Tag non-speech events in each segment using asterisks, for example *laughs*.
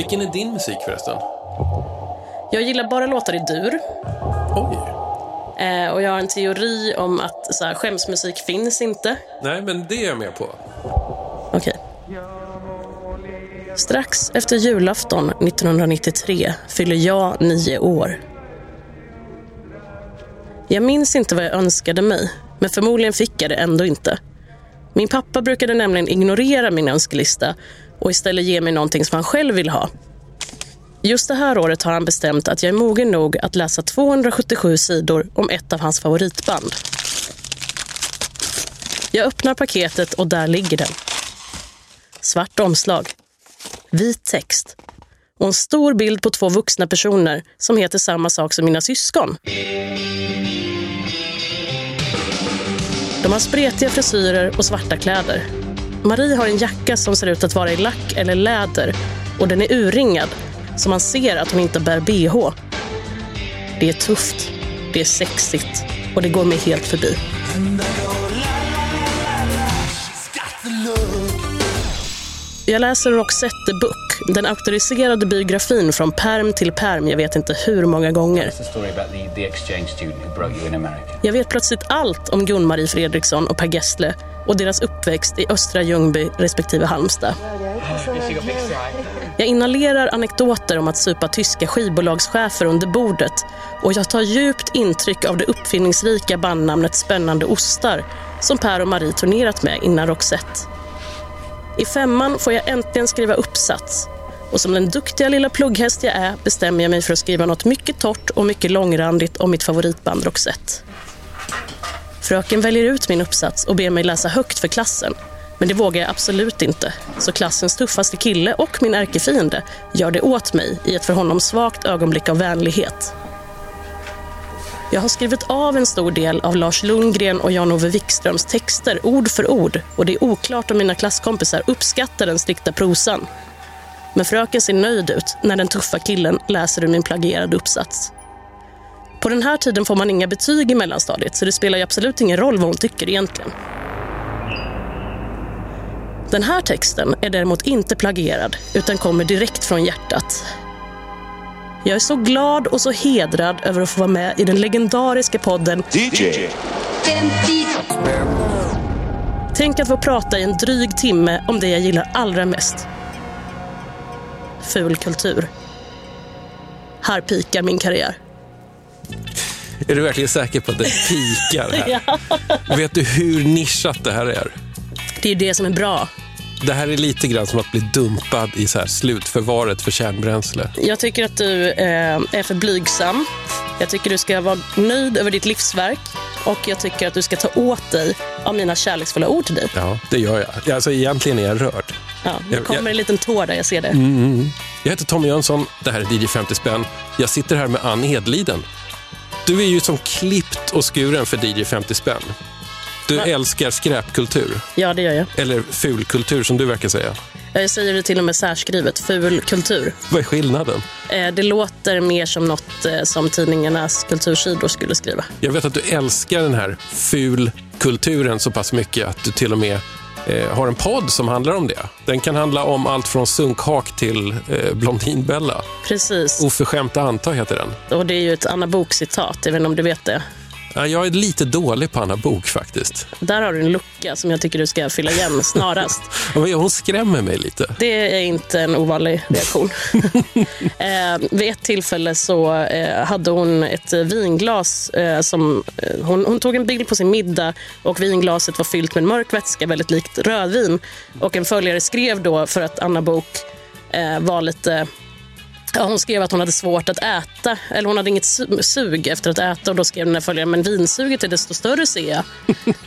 Vilken är din musik förresten? Jag gillar bara låtar i dur. Oj. Eh, och jag har en teori om att så här, skämsmusik finns inte. Nej, men det är jag med på. Okej. Strax efter julafton 1993 fyller jag nio år. Jag minns inte vad jag önskade mig, men förmodligen fick jag det ändå inte. Min pappa brukade nämligen ignorera min önskelista och istället ge mig någonting som han själv vill ha. Just det här året har han bestämt att jag är mogen nog att läsa 277 sidor om ett av hans favoritband. Jag öppnar paketet och där ligger den. Svart omslag. Vit text. Och en stor bild på två vuxna personer som heter samma sak som mina syskon. De har spretiga frisyrer och svarta kläder. Marie har en jacka som ser ut att vara i lack eller läder och den är urringad så man ser att hon inte bär bh. Det är tufft, det är sexigt och det går mig helt förbi. Jag läser Roxette the Book, den auktoriserade biografin från perm till perm jag vet inte hur många gånger. Jag vet plötsligt allt om Gun-Marie Fredriksson och Per Gessle och deras uppväxt i Östra Ljungby respektive Halmstad. Jag inhalerar anekdoter om att supa tyska skivbolagschefer under bordet och jag tar djupt intryck av det uppfinningsrika bandnamnet Spännande ostar som Per och Marie turnerat med innan Roxette. I femman får jag äntligen skriva uppsats och som den duktiga lilla plugghäst jag är bestämmer jag mig för att skriva något mycket torrt och mycket långrandigt om mitt favoritband Roxette. Fröken väljer ut min uppsats och ber mig läsa högt för klassen. Men det vågar jag absolut inte. Så klassens tuffaste kille och min ärkefiende gör det åt mig i ett för honom svagt ögonblick av vänlighet. Jag har skrivit av en stor del av Lars Lundgren och Jan-Ove Wikströms texter ord för ord och det är oklart om mina klasskompisar uppskattar den strikta prosan. Men fröken ser nöjd ut när den tuffa killen läser ur min plagierade uppsats. På den här tiden får man inga betyg i mellanstadiet så det spelar ju absolut ingen roll vad hon tycker egentligen. Den här texten är däremot inte plagierad utan kommer direkt från hjärtat. Jag är så glad och så hedrad över att få vara med i den legendariska podden DJ. Tänk att få prata i en dryg timme om det jag gillar allra mest. Ful kultur. Här pikar min karriär. Är du verkligen säker på att det pikar här? *laughs* Vet du hur nischat det här är? Det är det som är bra. Det här är lite grann som att bli dumpad i så här slutförvaret för kärnbränsle. Jag tycker att du eh, är för blygsam. Jag tycker du ska vara nöjd över ditt livsverk. Och jag tycker att du ska ta åt dig av mina kärleksfulla ord till dig. Ja, det gör jag. Alltså, egentligen är jag rörd. Ja, Jag- kommer jag- en liten tår där, jag ser det. Jag heter Tommy Jönsson, det här är DJ 50 spänn. Jag sitter här med Ann Hedliden. Du är ju som klippt och skuren för DJ 50 spänn. Du Va? älskar skräpkultur, Ja, det gör jag. eller fulkultur som du verkar säga. Jag säger det till och med särskrivet, ful kultur. Vad är skillnaden? Eh, det låter mer som något eh, som tidningarnas kultursidor skulle skriva. Jag vet att du älskar den här fulkulturen så pass mycket att du till och med eh, har en podd som handlar om det. Den kan handla om allt från sunkhak till eh, Blondinbella. Precis. Oförskämt anta heter den. Och det är ju ett Anna Bok-citat, inte om du vet det. Ja, jag är lite dålig på Anna Bok faktiskt. Där har du en lucka som jag tycker du ska fylla igen *laughs* snarast. Hon skrämmer mig lite. Det är inte en ovanlig reaktion. *laughs* eh, vid ett tillfälle så eh, hade hon ett vinglas. Eh, som, eh, hon, hon tog en bild på sin middag och vinglaset var fyllt med en mörk vätska, väldigt likt rödvin. Och en följare skrev då, för att Anna Bok eh, var lite hon skrev att hon hade svårt att äta, eller hon hade inget su- sug efter att äta och då skrev den här följaren, men vinsuget är desto större ser jag.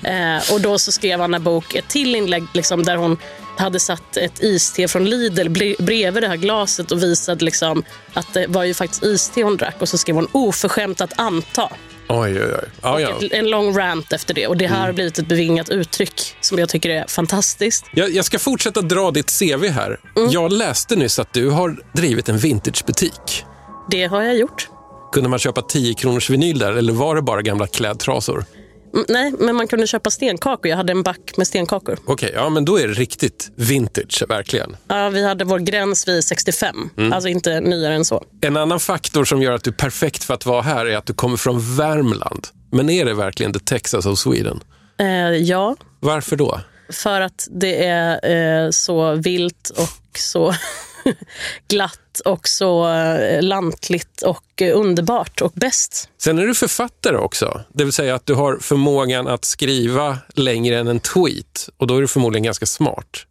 *laughs* eh, och då så skrev Anna Bok ett till inlägg liksom, där hon hade satt ett iste från Lidl bre- bredvid det här glaset och visade liksom, att det var ju faktiskt iste hon drack och så skrev hon oförskämt att anta. Oj, oj, oj. Ja, ja. Ett, en lång rant efter det och det här har blivit ett bevingat uttryck som jag tycker är fantastiskt. Jag, jag ska fortsätta dra ditt CV här. Jag läste nyss att du har drivit en vintagebutik. Det har jag gjort. Kunde man köpa 10 kronors vinyl där eller var det bara gamla klädtrasor? Mm, nej, men man kunde köpa stenkakor. Jag hade en back med stenkakor. Okej, ja men då är det riktigt vintage, verkligen. Ja, vi hade vår gräns vid 65, alltså inte nyare än så. En annan faktor som gör att du är perfekt för att vara här är att du kommer från Värmland. Men är det verkligen the Texas of Sweden? Eh, ja, Varför då? för att det är eh, så vilt och så *laughs* *laughs* glatt och så eh, lantligt och eh, underbart och bäst. Sen är du författare också. Det vill säga att du har förmågan att skriva längre än en tweet. Och då är du förmodligen ganska smart.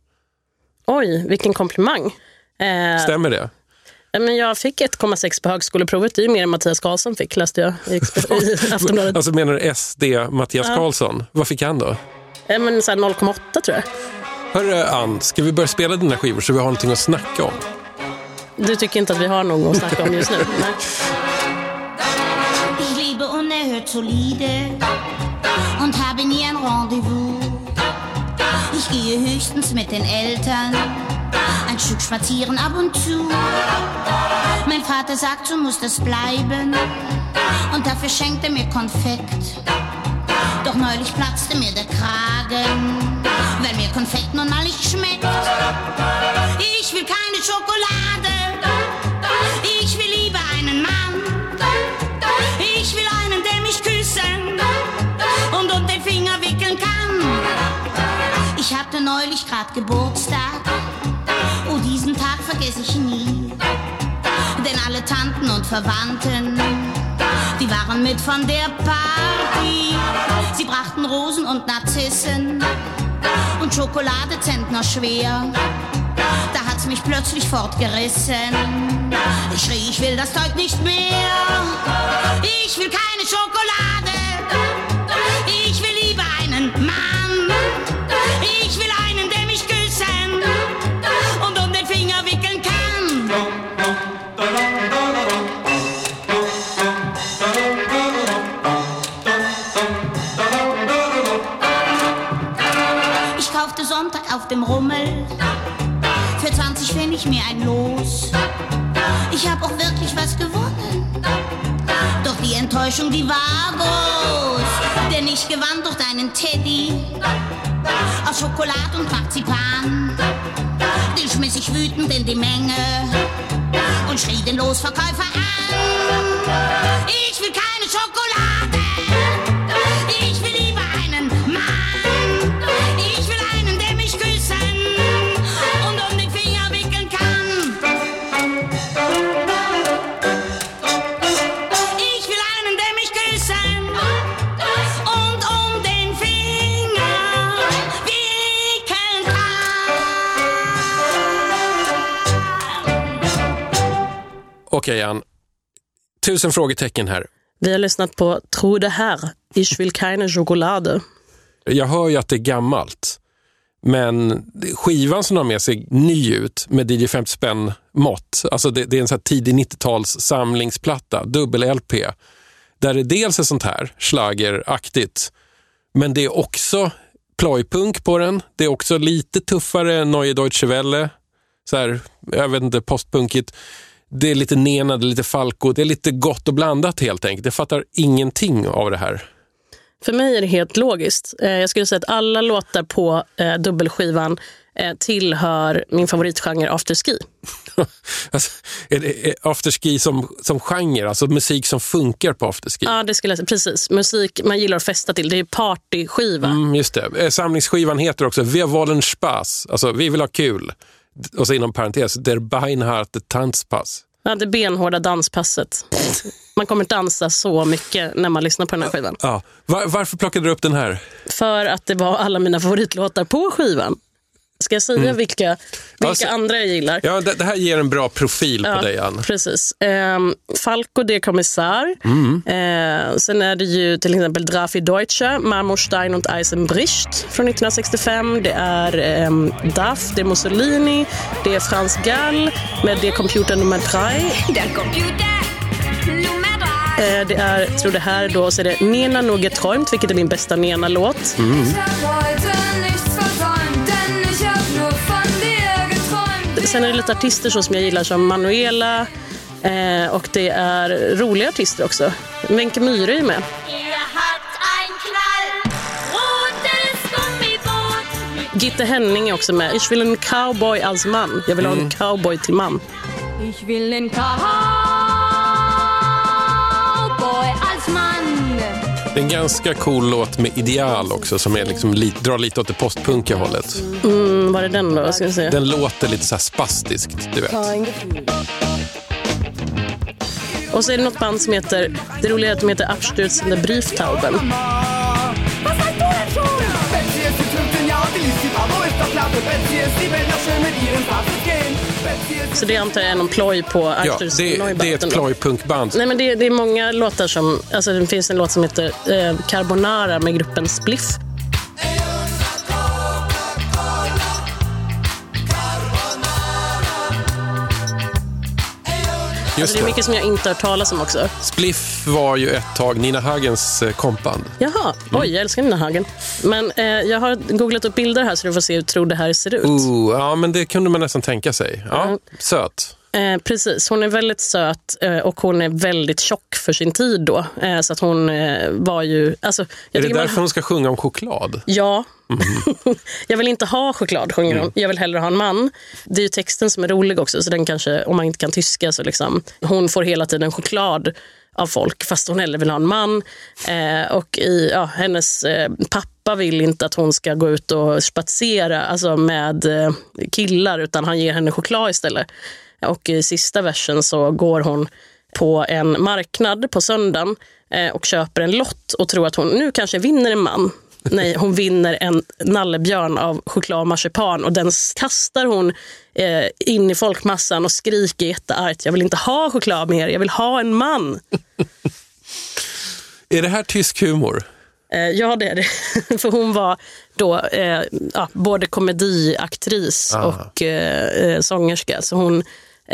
Oj, vilken komplimang. Eh, Stämmer det? men jag fick 1,6 på högskoleprovet. Det är ju mer än Mattias Karlsson fick, läste jag i, i *laughs* Aftonbladet. Alltså menar du SD Mattias Karlsson? Vad fick han då? Men så här 0,8 tror jag. Hörru Ann, ska vi börja spela dina skivor så vi har någonting att snacka om? Du tycker inte att vi har någon att snacka om just nu? *laughs* Nej. Ich lebe unerhört solide und habe nie ein Rendezvous. Ich gehe höchstens mit den Eltern ein Stück spazieren ab und zu. Mein Vater sagt, so muss das bleiben und dafür schenkt er mir Konfekt. Doch neulich platzte mir der Kragen, weil mir Konfekt nun mal nicht schmeckt. Ich will keine Schokolade, ich will lieber einen Mann. Ich will einen, der mich küssen und um den Finger wickeln kann. Ich hatte neulich grad Geburtstag. Oh, diesen Tag vergesse ich nie. Denn alle Tanten und Verwandten, die waren mit von der Party. Sie brachten Rosen und Narzissen und Schokolade Zentner schwer. Da hat's mich plötzlich fortgerissen. Ich schrie, ich will das Zeug nicht mehr. Ich will keine Schokolade. Ich hab auch wirklich was gewonnen. Doch die Enttäuschung, die war groß. Denn ich gewann durch deinen Teddy aus Schokolade und Marzipan. Den schmiss ich wütend in die Menge und schrie den Losverkäufer an. Ich will keine Schokolade. Okej Ann, tusen frågetecken här. Vi har lyssnat på Tro det här, Ich will keine Schokolade. Jag hör ju att det är gammalt. Men skivan som de har med sig ny ut med DJ 50 spänn mått. Alltså det, det är en sån tidig 90-tals samlingsplatta, dubbel-LP. Där det dels är sånt här schlageraktigt. Men det är också plojpunk på den. Det är också lite tuffare Neue Deutsche Welle. Så här, jag vet inte, postpunkigt. Det är lite Nena, det är lite Falco. Det är lite gott och blandat helt enkelt. Jag fattar ingenting av det här. För mig är det helt logiskt. Eh, Jag skulle säga att alla låtar på eh, dubbelskivan eh, tillhör min favoritgenre afterski. *laughs* alltså, är det är afterski som, som genre, alltså musik som funkar på afterski? Ja, det skulle jag säga. Precis. Musik man gillar att festa till. Det är partyskiva. Mm, just det. Samlingsskivan heter också Wir wollen Spaß, alltså vi vill ha kul. Och så inom parentes, Der Beinharte Tanzpass. Ja, det benhårda danspasset. Man kommer dansa så mycket när man lyssnar på den här skivan. Ja. Var, varför plockade du upp den här? För att det var alla mina favoritlåtar på skivan. Ska jag säga vilka, vilka Alltså- andra jag gillar? Ja, det, det här ger en bra profil på Ja, dig, Ann. Precis. Ehm, Falco, det är kommissar. Mm. Ehm, sen är det ju till exempel Drafi Deutsche, Marmorstein und Eisenbricht från 1965. Det är ehm, Duff, det är Mussolini, det är Franz Gall med Det Computer nummer 3. Der Computer Nummer drei. Eh, det är, tror det här då, så är det Nena nur geträumt, vilket är min bästa Nena-låt. Ich sen är det lite artister så som jag gillar som Manuela eh, och det är roliga artister också. Wenche Myhre är med. Gitte Henning är också med. Ich will en cowboy als man. Jag vill mm. ha en mm. cowboy till man. Ich will en cowboy Det är en ganska cool låt med Ideal också som är liksom li, drar lite åt det postpunkiga hållet. Mm, var är den då? Ska vi se. Den låter lite så här spastiskt, du vet. Och så är det något band som heter, det roliga är att de heter Abstürzende Brieftauben. Was Så det antar jag är någon ploj på Ja, Abstürzende det, det är ett plojpunkband. Nej men det, det är många låtar som, alltså det finns en låt som heter eh, Carbonara med gruppen Spliff. Alltså det är mycket som jag inte har hört talas om också. Spliff var ju ett tag Nina Hagens eh, kompband. Jaha, oj jag älskar Nina Hagen. Men eh, jag har googlat upp bilder här så du får se hur tror det här ser ut. Ooh, ja, men det kunde man nästan tänka sig. Ja, Mm. Söt. Eh, precis, hon är väldigt söt eh, och hon är väldigt tjock för sin tid då. Eh, så att hon eh, var ju... Alltså, Är det tycker man- därför hon ska sjunga om choklad? Ja. *laughs* jag vill inte ha choklad, sjunger hon. Jag vill hellre ha en man. Det är ju texten som är rolig också, så den kanske, om man inte kan tyska så liksom, hon får hela tiden choklad av folk fast hon hellre vill ha en man. Eh, och i, ja, hennes eh, pappa vill inte att hon ska gå ut och spatsera alltså med killar utan han ger henne choklad istället. Och i sista versen så går hon på en marknad på söndagen eh, och köper en lott och tror att hon nu kanske vinner en man. *laughs* Nej, hon vinner en nallebjörn av choklad och marsipan och den kastar hon eh, in i folkmassan och skriker jätteargt. Jag vill inte ha choklad mer, jag vill ha en man. *laughs* Är det här tysk humor? Eh, ja, det är det. *laughs* För hon var då eh, ja, både komediaktris Ah. och eh, eh, sångerska. Så hon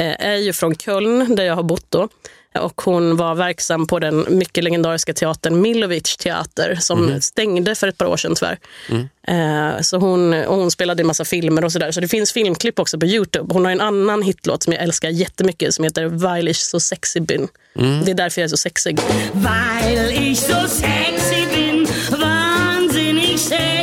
är ju från Köln, där jag har bott då. Och hon var verksam på den mycket legendariska teatern Milovic teater som Mhm. stängde för ett par år sedan tyvärr. Mm. Eh, så hon, hon spelade i massa filmer och sådär. Så det finns filmklipp också på Youtube. Hon har en annan hitlåt som jag älskar jättemycket som heter Weil ich so sexy bin. Mm. Det är därför jag är så sexig. Weil ich so sexy bin, wahnsinnig sexy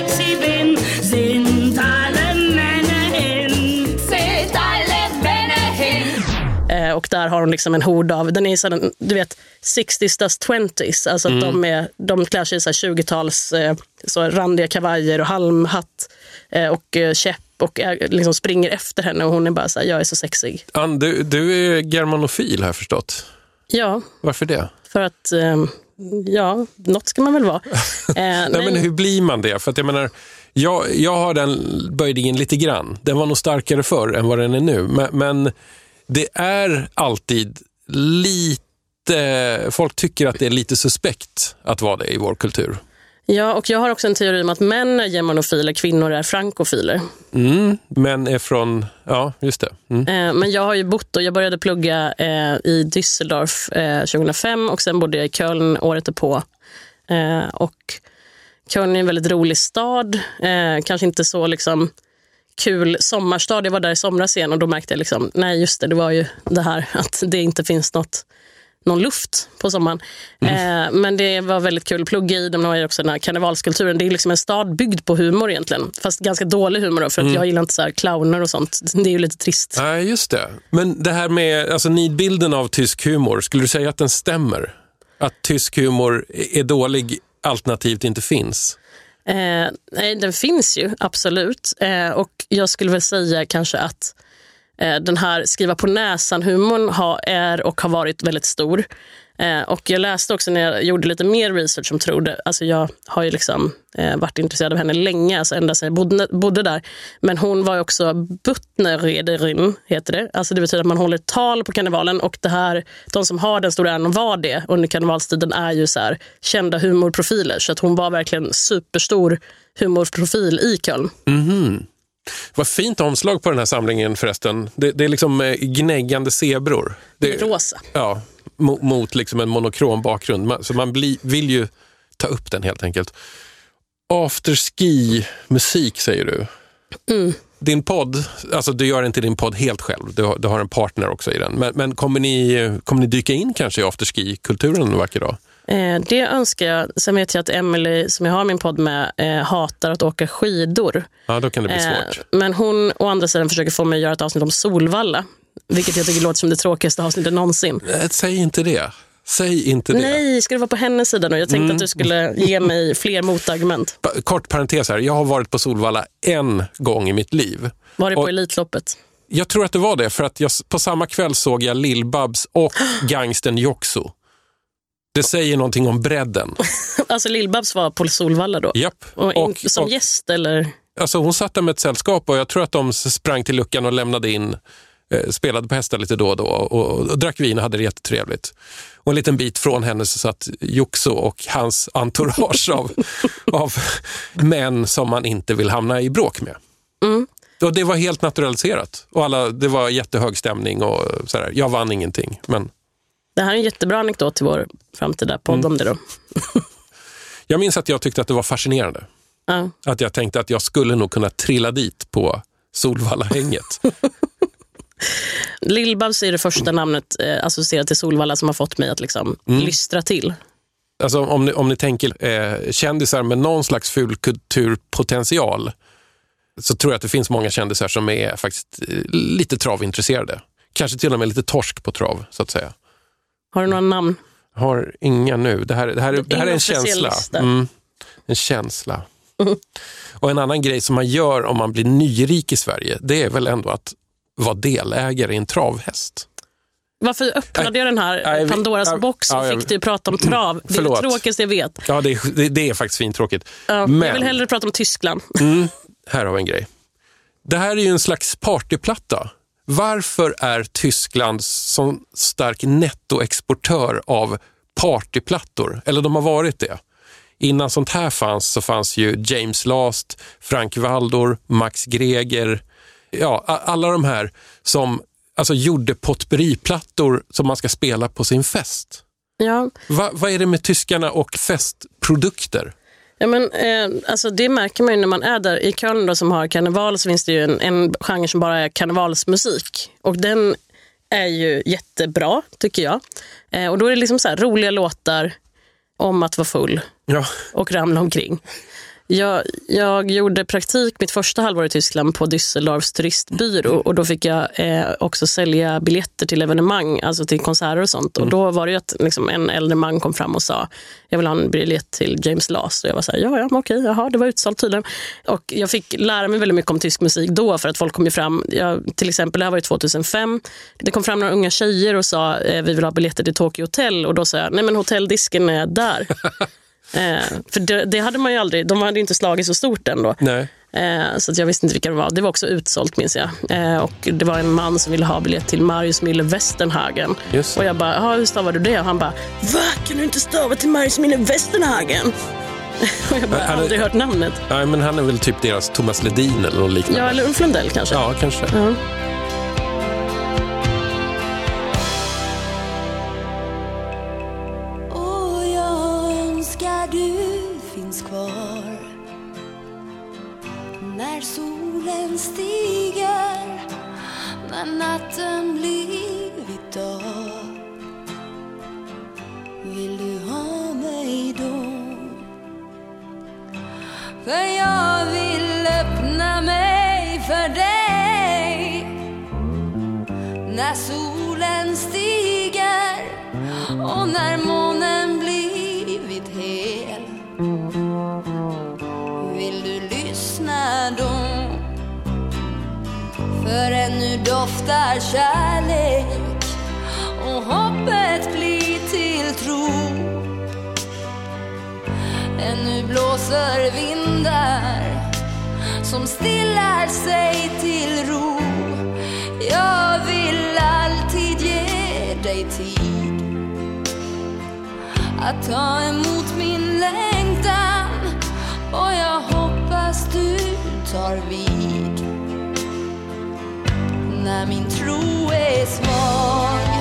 och där har hon liksom en hord av, den är sån, du vet, 60s dust 20s. Alltså att de, är, de klär sig i så här 20-tals eh, så randiga kavajer och halmhatt eh, och eh, käpp och liksom springer efter henne och hon är bara så här, jag är så sexig. Ann, du, du är germanofil har jag förstått. Ja, Varför det? för att, eh, ja, något ska man väl vara. *laughs* Eh, Nej, men hur blir man det? För att jag menar, jag, jag har den böjningen lite grann. Den var nog starkare förr än vad den är nu. Men, men det är alltid lite... Folk tycker att det är lite suspekt att vara det i vår kultur. Ja, och jag har också en teori om att män är germanofiler, kvinnor är frankofiler. Mm, men är från... Ja, just det. Mm. Eh, Men jag har ju bott och jag började plugga eh, i Düsseldorf eh, 2005 och sen bodde jag i Köln året därpå. Eh, och Köln är en väldigt rolig stad, eh, kanske inte så liksom kul sommarstad. Jag var där i somras igen och då märkte jag liksom, nej just det, det var ju det här *laughs* att det inte finns något någon luft på sommaren. Eh, men det var väldigt kul att plugga i. De har ju också den här karnevalskulturen. Det är liksom en stad byggd på humor egentligen. Fast ganska dålig humor då, för att jag gillar inte så här clowner och sånt. Det är ju lite trist. Nej, just det. Men det här med alltså, nidbilden av tysk humor, skulle du säga att den stämmer? Att tysk humor är dålig alternativt inte finns? Eh, nej, den finns ju absolut. Eh, och jag skulle väl säga kanske att eh, den här skriva på näsan-humorn är och har varit väldigt stor. Eh, och jag läste också när jag gjorde lite mer research som trodde, alltså jag har ju liksom eh, varit intresserad av henne länge, alltså ända sedan jag bodde, bodde där. Men hon var också Butnerrederin, heter det. Alltså det betyder att man håller tal på karnevalen och det här, de som har den stora äran att vara det under karnevalstiden är ju så här, kända humorprofiler. Så att hon var verkligen superstor humorprofil i Köln. Vad fint omslag på den här samlingen förresten. Det, det är liksom eh, gnäggande zebror. Det, Rosa. Ja, mot, mot liksom en monokrom bakgrund. Man- Så man bli, vill ju ta upp den helt enkelt. Afterski-musik säger du. Din podd, alltså du gör inte din podd helt själv. Du har, du har en partner också i den. Men, men kommer, ni, kommer ni dyka in kanske i afterski-kulturen en vacker dag? Eh, det önskar jag. Sen vet jag att Emily som jag har min podd med eh, hatar att åka skidor. Ja, då kan det bli Eh, svårt. men hon å andra sidan försöker få mig att göra ett avsnitt om Solvalla. Vilket jag tycker låter som det tråkigaste avsnittet någonsin. Eh, Säg inte det. Säg inte det. Nej, ska du vara på hennes sida nu? Jag tänkte att du skulle ge mig fler motargument. *laughs* Kort parentes här. Jag har varit på Solvalla en gång i mitt liv. Var det på Och- Elitloppet? Jag tror att det var det, för att jag, på samma kväll såg jag Lill-Babs och *gasps* gangsten Joxo. Det säger någonting om bredden. *laughs* Alltså Lill-Babs var på Solvalla då? Japp. Och, in, Och- som och- gäst eller? Alltså hon satt där med ett sällskap och jag tror att de sprang till luckan och lämnade in, spelade på hästar lite då och då och, och drack vin och hade det jättetrevligt. Och en liten bit från henne så satt Juxo och hans entourage av, *laughs* av män som man inte vill hamna i bråk med. Och det var helt naturaliserat. Och alla, det var jättehög stämning och sådär. Jag vann ingenting. Men Det här är en jättebra anekdot till vår framtida podd Mm. om det då. *laughs* jag minns att jag tyckte att det var fascinerande. Ja. Att jag tänkte att jag skulle nog kunna trilla dit på Solvalla-hänget. *laughs* Lill-Babs är det första namnet eh, associerat till Solvalla som har fått mig att liksom Mm. lystra till. Alltså om ni, om ni tänker eh, kändisar med någon slags fulkulturpotential så tror jag att det finns många kändisar som är faktiskt eh, lite travintresserade. Kanske till och med lite torsk på trav, så att säga. Har du några namn? Har inga nu. Det här, det här, det här är en känsla. Mm, en känsla. *laughs* Och en annan grej som man gör om man blir nyrik i Sverige, det är väl ändå att vara delägare i en travhäst. Varför öppnade jag den här Nej, Pandoras box och ja, fick du prata om trav? Det är det tråkigaste jag vet. Ja, det, är- det, det är faktiskt fintråkigt. Ja, Men- Jag vill hellre prata om Tyskland. Här har vi en grej. Det här är ju en slags partyplatta. Varför är Tyskland så stark nettoexportör av partyplattor? Eller de har varit det. Innan sånt här fanns så fanns ju James Last, Frank Waldor, Max Greger. Ja, alla de här som alltså, gjorde potpurriplattor som man ska spela på sin fest. Ja, Va, vad är det med tyskarna och festprodukter? Ja, men, eh, alltså det märker man ju när man är där. I Köln då, som har karneval så finns det ju en, en genre som bara är karnevalsmusik. Och den är ju jättebra, tycker jag. Eh, och Då är det liksom så här, roliga låtar om att vara full Ja, och ramla omkring. Jag, jag gjorde praktik mitt första halvår i Tyskland på Düsseldorfs turistbyrå och då fick jag eh, också sälja biljetter till evenemang, alltså till konserter och sånt. Och då var det att liksom, en äldre man kom fram och sa jag vill ha en biljett till James Last. Och jag var så här, ja, ja, okej, jaha, det var utsålt tydligen. Och jag fick lära mig väldigt mycket om tysk musik då för att folk kom ju fram, jag, till exempel det här var ju 2005, det kom fram några unga tjejer och sa eh, vi vill ha biljetter till Tokyo Hotel och då sa jag, nej men hotelldisken är där. *laughs* Eh, för det, det hade man ju aldrig, de hade ju inte slagit så stort än då. nej. Eh, så att jag visste inte vilka det var. Det var också utsålt minns jag. Eh, och det var en man som ville ha biljett till Marius Mille Westernhagen. Just. Och jag bara, "Ja, hur stavar du det? Och han bara, va? Kan du inte stava till Marius Mille Westernhagen? *laughs* och jag bara, Han är- aldrig hört namnet. Nej, men han är väl typ deras Thomas Ledin eller något liknande. Ja, eller Ulf Lundell kanske. Ja, kanske. Ja. Och solen stiger När natten blivit dag Vill du ha mig då? För jag vill öppna mig för dig När solen stiger och när månen blivit hel Vill du lyssna då? För ännu doftar kärlek och hoppet blir till tro. Ännu blåser vindar som stillar sig till ro. Jag vill alltid ge dig tid att ta emot min längtan och jag hoppas du tar vid när min tro är svag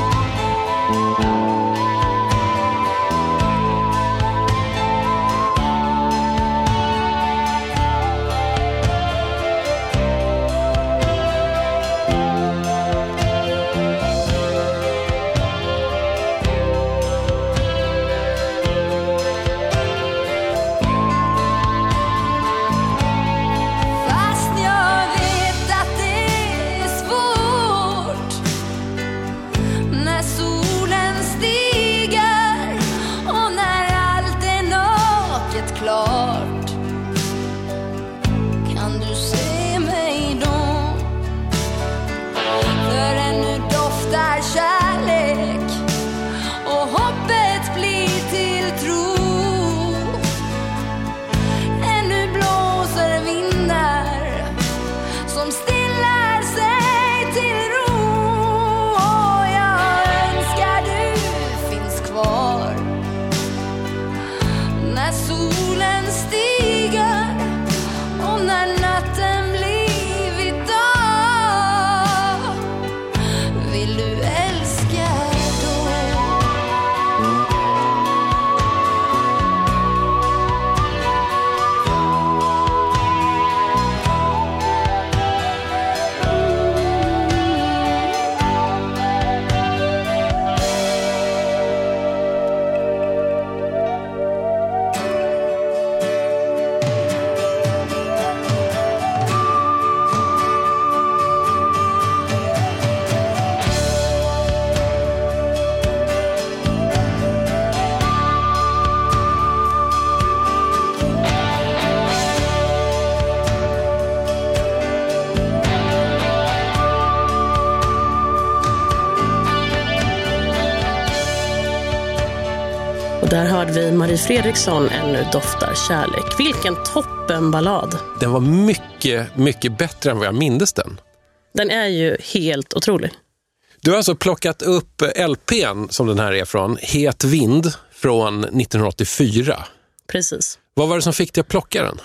Marie Fredriksson, Ännu doftar kärlek. Vilken toppenballad. Den var mycket, mycket bättre än vad jag mindes den. Den är ju helt otrolig. Du har alltså plockat upp LPn som den här är från, Het vind från 1984. Precis. Vad var det som fick dig att plocka den?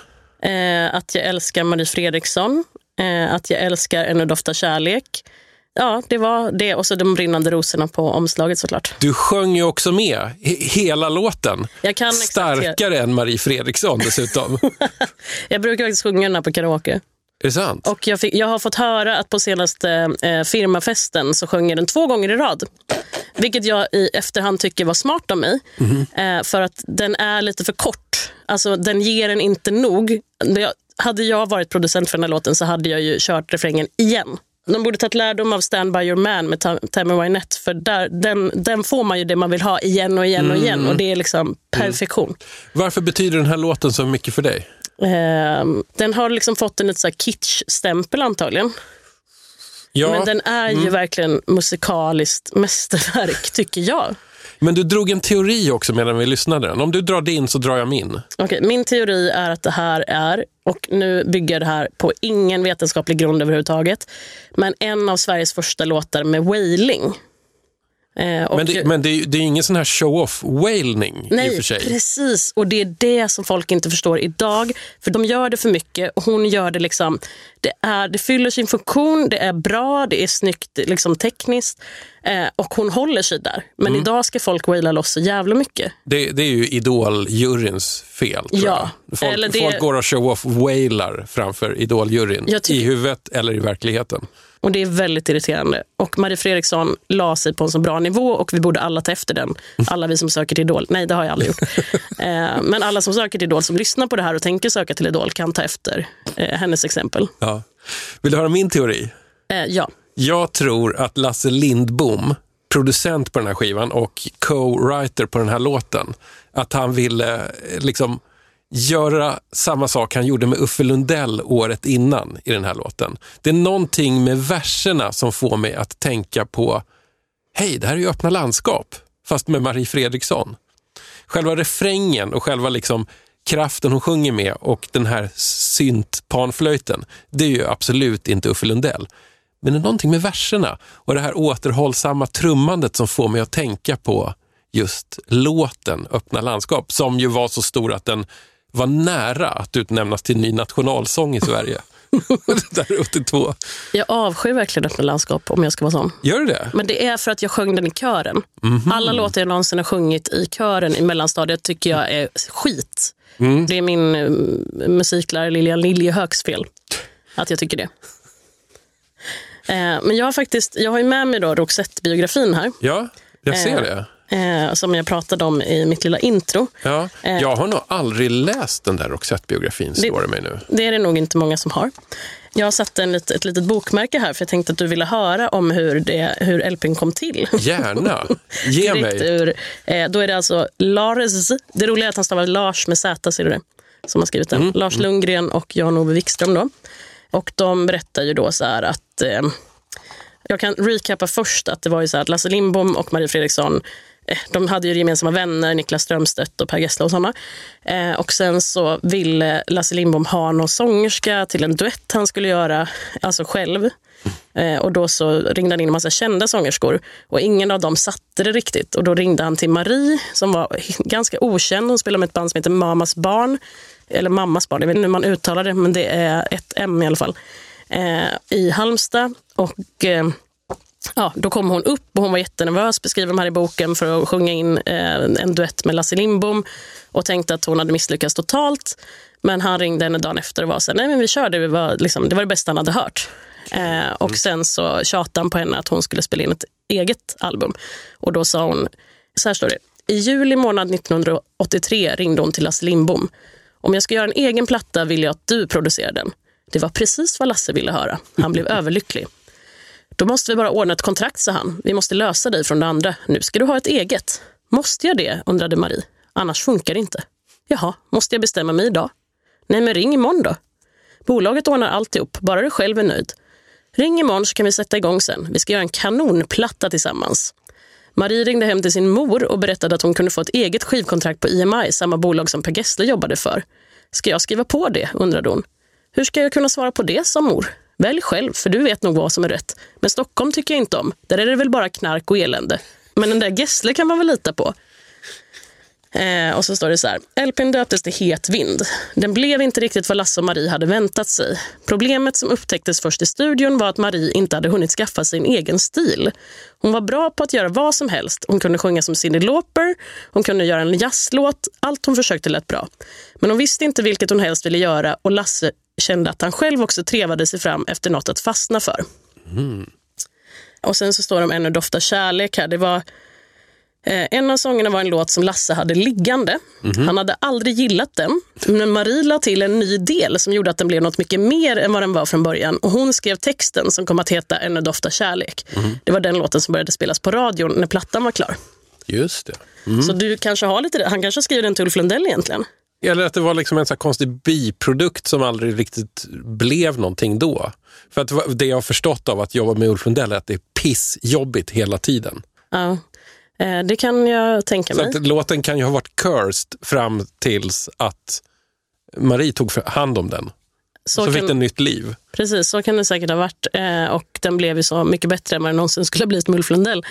Eh, att jag älskar Marie Fredriksson. Eh, att jag älskar Ännu doftar kärlek. Ja, det var det. Och så de brinnande rosorna på omslaget såklart. Du sjöng ju också med he- hela låten. Jag kan exakt- Starkare än Marie Fredriksson dessutom. *laughs* Jag brukar faktiskt sjunga den här på karaoke. är det sant? Och jag, fick, jag har fått höra att på senaste eh, firmafesten så sjöng jag den två gånger i rad. Vilket jag i efterhand tycker var smart av mig. Eh, för att den är lite för kort. Alltså den ger en inte nog. Det- Hade jag varit producent för den här låten så hade jag ju kört refrängen igen. De borde tagit lärdom av Stand By Your Man med Tam- Tammy Wynette. För där, den, den får man ju det man vill ha igen och igen och igen. Och det är liksom perfektion. Varför betyder den här låten så mycket för dig? Eh, den har liksom fått en lite så här kitsch-stämpel antagligen. Ja, Men den är ju verkligen musikaliskt mästerverk, *laughs* tycker jag. men du drog en teori också medan vi lyssnade. Om du drar din så drar jag min. Okej, min teori är att det här är, och nu bygger det här på ingen vetenskaplig grund överhuvudtaget, men en av Sveriges första låtar med wailing. Eh, Men det, men det, är det är ingen sån här show-off-wailning i och för sig. precis. Och det är det som folk inte förstår idag. För de gör det för mycket och hon gör det liksom... Det, är, det fyller sin funktion, det är bra, det är snyggt liksom tekniskt. Eh, och hon håller sig där. Men Mm. idag ska folk waila loss så jävla mycket. Det, det är ju Idol-juryns fel. Tror Ja, jag. Folk, eller det- folk går och show-off-wailar framför Idol-juryn. I huvudet eller i verkligheten. Och det är väldigt irriterande. Och Marie Fredriksson la sig på en så bra nivå och vi borde alla ta efter den. Alla vi som söker till Idol. Nej, det har jag aldrig gjort. *laughs* eh, men alla som söker till Idol, som lyssnar på det här och tänker söka till Idol kan ta efter eh, hennes exempel. Ja. Vill du höra min teori? Eh, ja. Jag tror att Lasse Lindbom, producent på den här skivan och co-writer på den här låten, att han ville liksom göra samma sak han gjorde med Uffe Lundell året innan i den här låten. Det är någonting med verserna som får mig att tänka på, hej, det här är ju öppna landskap, fast med Marie Fredriksson. Själva refrängen och själva liksom kraften hon sjunger med och den här syntpanflöjten, det är ju absolut inte Uffe Lundell. Men det är någonting med verserna och det här återhållsamma trummandet som får mig att tänka på just låten Öppna landskap, som ju var så stor att den var nära att utnämnas till ny nationalsång i Sverige. *laughs* Där 82. Jag avskyr verkligen öppna landskap om jag ska vara sån. Gör du det? Men det är för att jag sjöng den i kören. Alla låtar jag någonsin har sjungit i kören i mellanstadiet tycker jag är skit. Det är min eh, musiklärare Lilian Liljehögs fel att jag tycker det. Eh, men jag har faktiskt, jag har ju med mig då Roxette-biografin här. Ja, jag ser Eh, det. Eh, som jag pratade om i mitt lilla intro. Ja. eh. Jag har nog aldrig läst den där Roxette-biografin, slår det mig nu. Det är det nog inte många som har. Jag har satt en lit, ett litet bokmärke här för jag tänkte att du ville höra om hur, det, hur LPn kom till. Gärna. *laughs* Ge mig. Ur, eh, då är det alltså Lars, det roliga är att han stavar Lars med Z, ser du det? Som har skrivit den. Lars Lundgren och Jan-Ove Wikström då. Och de berättar ju då så här att, eh, jag kan recappa först att det var ju så här att Lasse Lindbom och Marie Fredriksson de hade ju gemensamma vänner, Niklas Strömstedt och Per Gessle och sådana. Eh, och sen så ville Lasse Lindbom ha någon sångerska till en duett han skulle göra, alltså själv. Eh, och då så ringde han in en massa kända sångerskor och ingen av dem satte det riktigt. Och då ringde han till Marie som var ganska okänd. Hon spelade med ett band som heter Mamas barn. Eller Mammas barn, jag vet inte hur man uttalar det, men det är ett M i alla fall. Eh, I Halmstad. Och eh, ja, då kom hon upp och hon var jättenervös, beskriver de här i boken, för att sjunga in eh, en duett med Lasse Lindbom och tänkte att hon hade misslyckats totalt. Men han ringde henne dagen efter och var så här, nej men vi kör det, var, liksom, det var det bästa han hade hört. Eh, och sen så tjatade han på henne att hon skulle spela in ett eget album. Och då sa hon, så här står det, i juli månad 1983 ringde hon till Lasse Lindbom. Om jag ska göra en egen platta vill jag att du producerar den. Det var precis vad Lasse ville höra. Han blev *laughs* överlycklig. Då måste vi bara ordna ett kontrakt, sa han. Vi måste lösa dig från det andra. Nu ska du ha ett eget. Måste jag det? undrade Marie. Annars funkar det inte. Jaha, måste jag bestämma mig idag? Nej, men ring imorgon då. Bolaget ordnar alltihop, bara du själv är nöjd. Ring imorgon så kan vi sätta igång sen. Vi ska göra en kanonplatta tillsammans. Marie ringde hem till sin mor och berättade att hon kunde få ett eget skivkontrakt på EMI, samma bolag som Per Gessle jobbade för. Ska jag skriva på det? undrade hon. Hur ska jag kunna svara på det, sa mor. Välj själv, för du vet nog vad som är rätt. Men Stockholm tycker jag inte om. Där är det väl bara knark och elände. Men den där Gessle kan man väl lita på? Eh, och så står det så här. LPn döptes till Het vind. Den blev inte riktigt vad Lasse och Marie hade väntat sig. Problemet som upptäcktes först i studion var att Marie inte hade hunnit skaffa sig en egen stil. Hon var bra på att göra vad som helst. Hon kunde sjunga som Cyndi Lauper, hon kunde göra en jazzlåt. Allt hon försökte lät bra. Men hon visste inte vilket hon helst ville göra och Lasse kände att han själv också trevade sig fram efter något att fastna för. Och sen så står om Ännu doftar kärlek här. Det var, eh, en av sångerna var en låt som Lasse hade liggande. Han hade aldrig gillat den, men Marie la till en ny del som gjorde att den blev något mycket mer än vad den var från början. Och hon skrev texten som kom att heta Ännu doftar kärlek. Det var den låten som började spelas på radion när plattan var klar. Just det. Så du kanske har lite Han kanske skriver den till Ulf Lundell egentligen. Eller att det var liksom en så konstig biprodukt som aldrig riktigt blev någonting då. För att det jag har förstått av att jobba med Ulf Lundell är att det är pissjobbigt hela tiden. Ja. Eh, Det kan jag tänka Så mig. att låten kan ju ha varit cursed fram tills att Marie tog hand om den. Så, kan- fick den nytt liv. Precis, så kan det säkert ha varit. Eh, och den blev ju så mycket bättre än vad den någonsin skulle ha blivit med Ulf Lundell.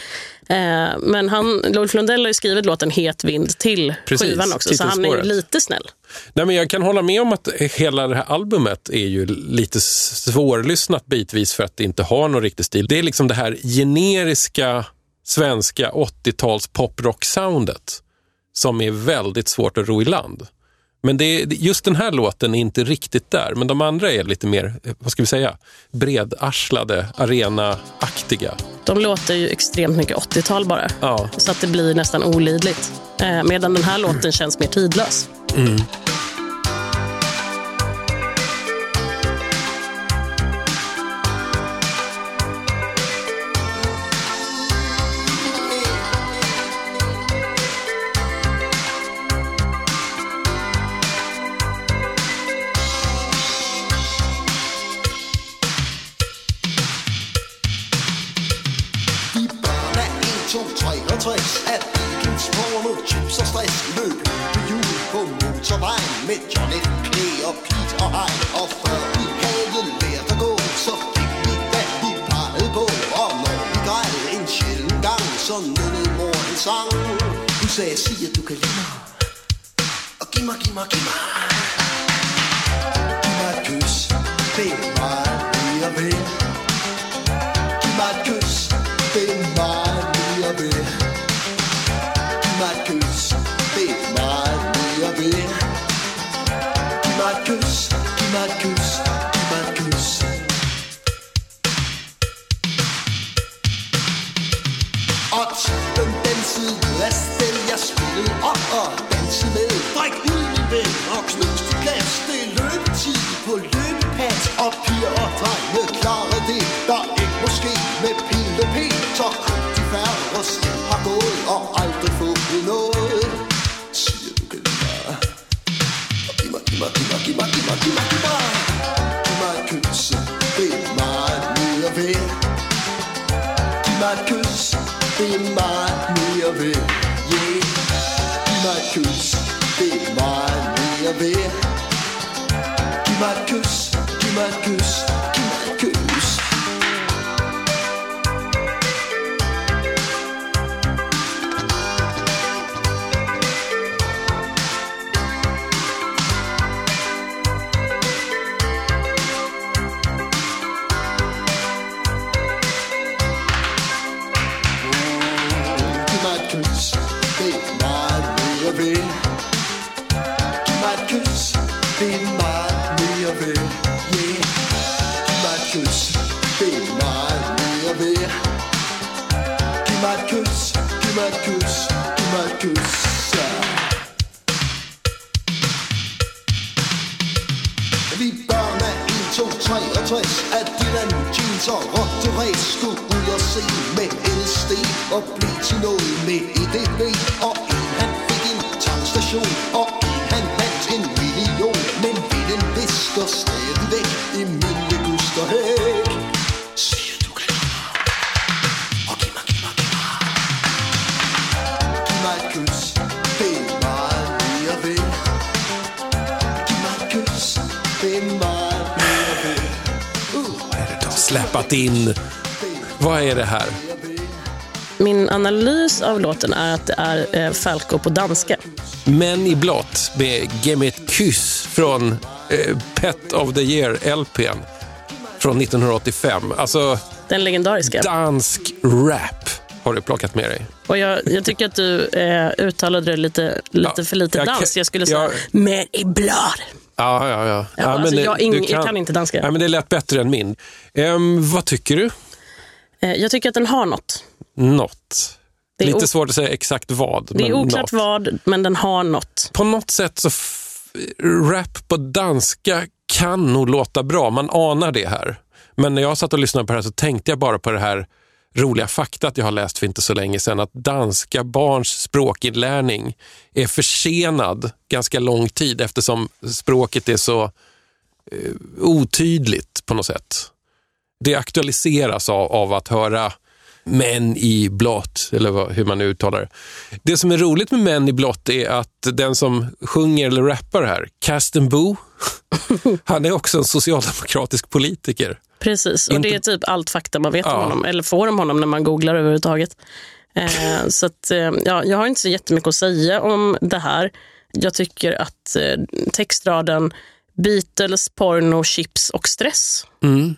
Eh, men han, Ulf Lundell har ju skrivit låten Het vind till Precis, skivan också, så han är ju lite snäll. Nej, men jag kan hålla med om att hela det här albumet är ju lite svårlyssnat bitvis för att det inte har någon riktig stil. Det är liksom det här generiska svenska 80-tals poprock-soundet som är väldigt svårt att ro i land. Men det just den här låten är inte riktigt där, men de andra är lite mer, eh, vad ska vi säga, bredarslade, arena-aktiga. De låter ju extremt mycket 80-tal bara. Ja. Så att det blir nästan olidligt. Eh, medan den här låten känns mer tidlös. De kiss, be my baby. You might kiss, be my baby. Yeah. You might kiss, be my baby. You might kiss, you might kiss, you might kiss. Vi børn er 1, 2, 63 At Dylan, jeans og rotte race Skulle ud og se med LSD og blive til noget med EDB Og en han fik en tankstation Og en han vandt en million Men vinden visker stadigvæk I min leguster hæk Siger du kan Og giv mig, giv mig, giv mig Giv mig et kys Det er meget mere ved Giv mig et kys Det er meget mere ved Vad är det de har släpat in? Vad är det här? Min analys av låten är att det är eh, Falco på danska. Män i blått med Ge mig ett kyss från eh, Pet of the Year-LPn från 1985. Alltså Den legendariska. dansk rap har du plockat med dig. Och jag, jag tycker att du eh, uttalade det lite, lite Ja, för lite jag dans. kan- Jag skulle säga jag- men i blad. Ja, ja, ja. Ja, alltså, det- jag, ing, du jag kan inte danska. Ja, men det lät bättre än min. Ehm, vad tycker du? Eh, jag tycker att den har något. Något. Det är Lite svårt att säga exakt vad. Det är oklart något. vad, men den har något. På något sätt så rap på danska kan nog låta bra. Man anar det här. Men när jag satt och lyssnade på det här så tänkte jag bara på det här roliga faktat jag har läst för inte så länge sedan. Att danska barns språkinlärning är försenad ganska lång tid eftersom språket är så eh, otydligt på något sätt. Det aktualiseras av, av att höra män i blått, eller vad, hur man nu uttalar det. Det som är roligt med män i blått är att den som sjunger eller rappar här, Casten Boo, *laughs* han är också en socialdemokratisk politiker. Precis, och Inte- det är typ allt fakta man vet Ja. om honom, eller får om honom när man googlar överhuvudtaget. Eh, så att, eh, ja, jag har inte så jättemycket att säga om det här. Jag tycker att eh, textraden Beatles, porno, chips och stress Mm.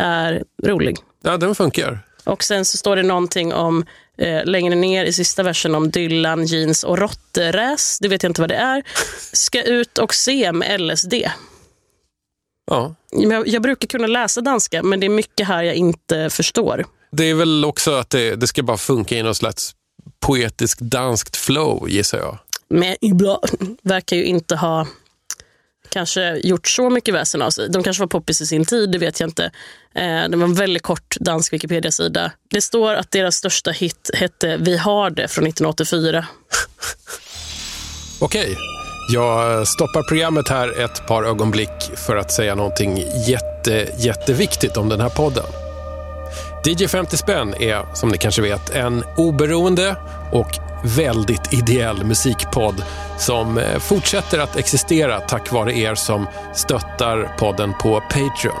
är rolig. Ja, den funkar. Och sen så står det någonting om eh, längre ner i sista versen om Dylan, jeans och råtteräs. Det vet jag inte vad det är. Ska ut och se med LSD. Ja. Jag, jag brukar kunna läsa danska, men det är mycket här jag inte förstår. Det är väl också att det, det ska bara funka i något slags poetiskt danskt flow, gissar jag. Men ibland verkar ju inte ha kanske gjort så mycket väsen av sig. De kanske var poppis i sin tid, det vet jag inte. Eh, det var en väldigt kort dansk Wikipedia-sida. Det står att deras största hit hette Vi har det från 1984. *laughs* Okej, jag stoppar programmet här ett par ögonblick för att säga någonting jätte, jätteviktigt om den här podden. DJ 50 spänn är, som ni kanske vet, en oberoende och väldigt ideell musikpodd som eh, fortsätter att existera tack vare er som stöttar podden på Patreon.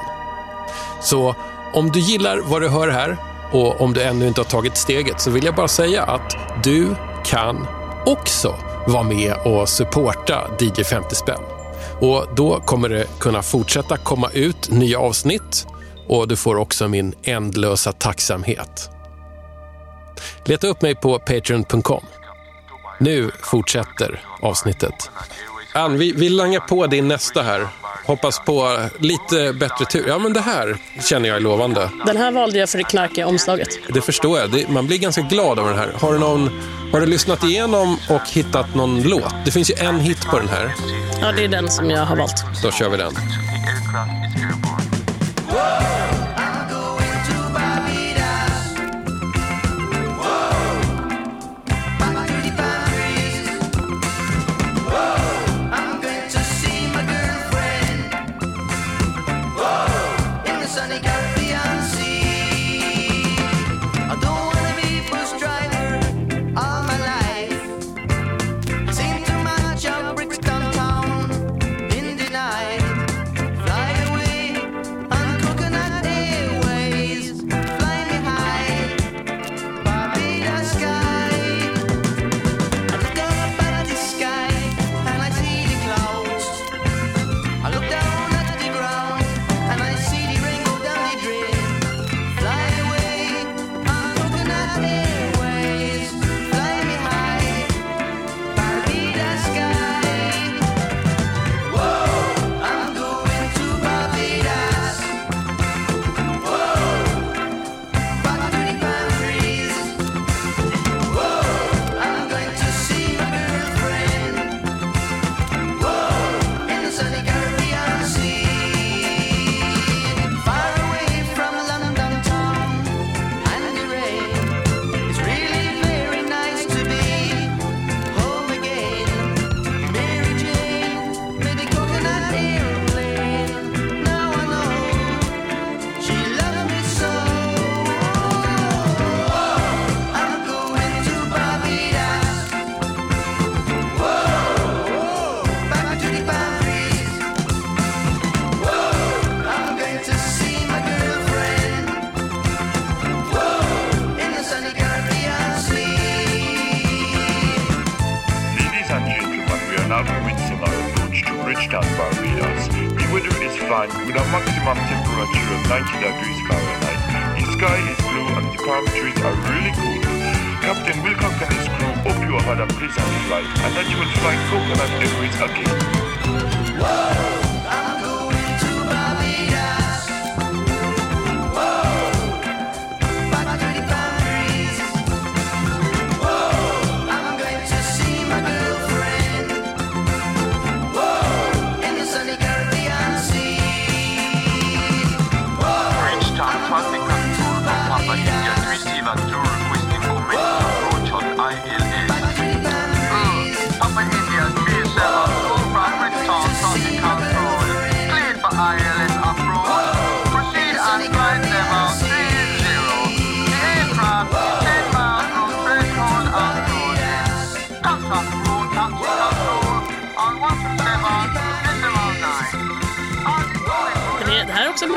Så om du gillar vad du hör här och om du ännu inte har tagit steget så vill jag bara säga att du kan också vara med och supporta DJ 50 spänn. Och då kommer det kunna fortsätta komma ut nya avsnitt och du får också min ändlösa tacksamhet. Leta upp mig på patreon.com. Nu fortsätter avsnittet. Ann, vi, vi langar på din nästa här. Hoppas på lite bättre tur. Ja, men det här känner jag är lovande. Den här valde jag för det knarkiga omslaget. Det förstår jag. Det, man blir ganska glad av den här. Har du, någon, har du lyssnat igenom och hittat någon låt? Det finns ju en hit på den här. Ja, det är den som jag har valt. Då kör vi den. Fly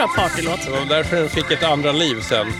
bra partylåt. Det var därför den fick ett andra liv sen.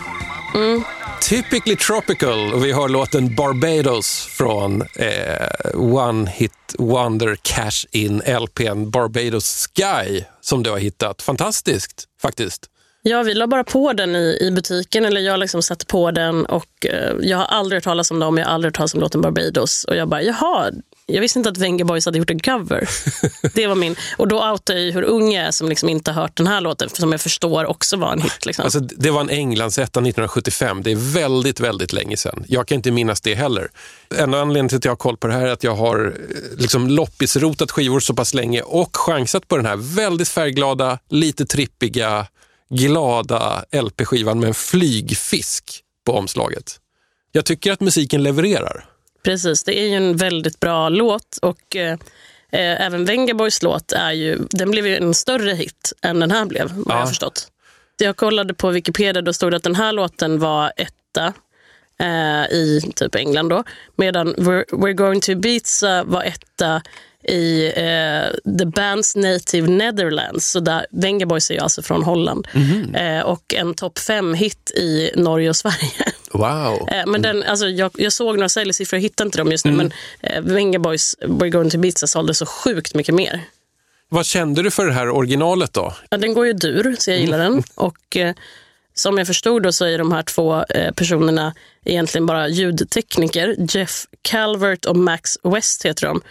Typically Tropical och vi har låten Barbados från eh, One Hit Wonder Cash In LPn Barbados Sky som du har hittat. Fantastiskt faktiskt. Ja, vi la bara på den i, i butiken, eller jag liksom satte på den och eh, jag har aldrig hört talas om dem, jag har aldrig hört talas om låten Barbados. Och jag bara, jaha, jag visste inte att Venga Boys hade gjort en cover. *laughs* det var min. Och då outade jag ju hur ung jag är som liksom inte har hört den här låten, som jag förstår också var en hit. Liksom. Alltså, det var en Englandsetta 1975. Det är väldigt, väldigt länge sedan. Jag kan inte minnas det heller. En anledning till att jag har koll på det här är att jag har eh, liksom loppisrotat skivor så pass länge och chansat på den här väldigt färgglada, lite trippiga, glada LP-skivan med en flygfisk på omslaget. Jag tycker att musiken levererar. Precis, det är ju en väldigt bra låt och eh, eh, även Venga Boys låt är ju, den blev ju en större hit än den här blev, vad jag Ja. har förstått. Jag kollade på Wikipedia, då stod det att den här låten var etta eh, i typ England då, medan We're, We're going to Ibiza var etta i eh, The Band's Native Netherlands. Så där, Venga Boys är ju alltså från Holland. Eh, och en topp fem-hit i Norge och Sverige. *laughs* Wow. Eh, Men den, alltså, jag, jag såg några säljsiffror, jag hittar inte dem just nu, men eh, Venga Boys We're going to Ibiza sålde så sjukt mycket mer. Vad kände du för det här originalet då? Ja, den går ju dur, så jag gillar den. *laughs* Och eh, som jag förstod då så är de här två eh, personerna egentligen bara ljudtekniker. Jeff Calvert och Max West heter de.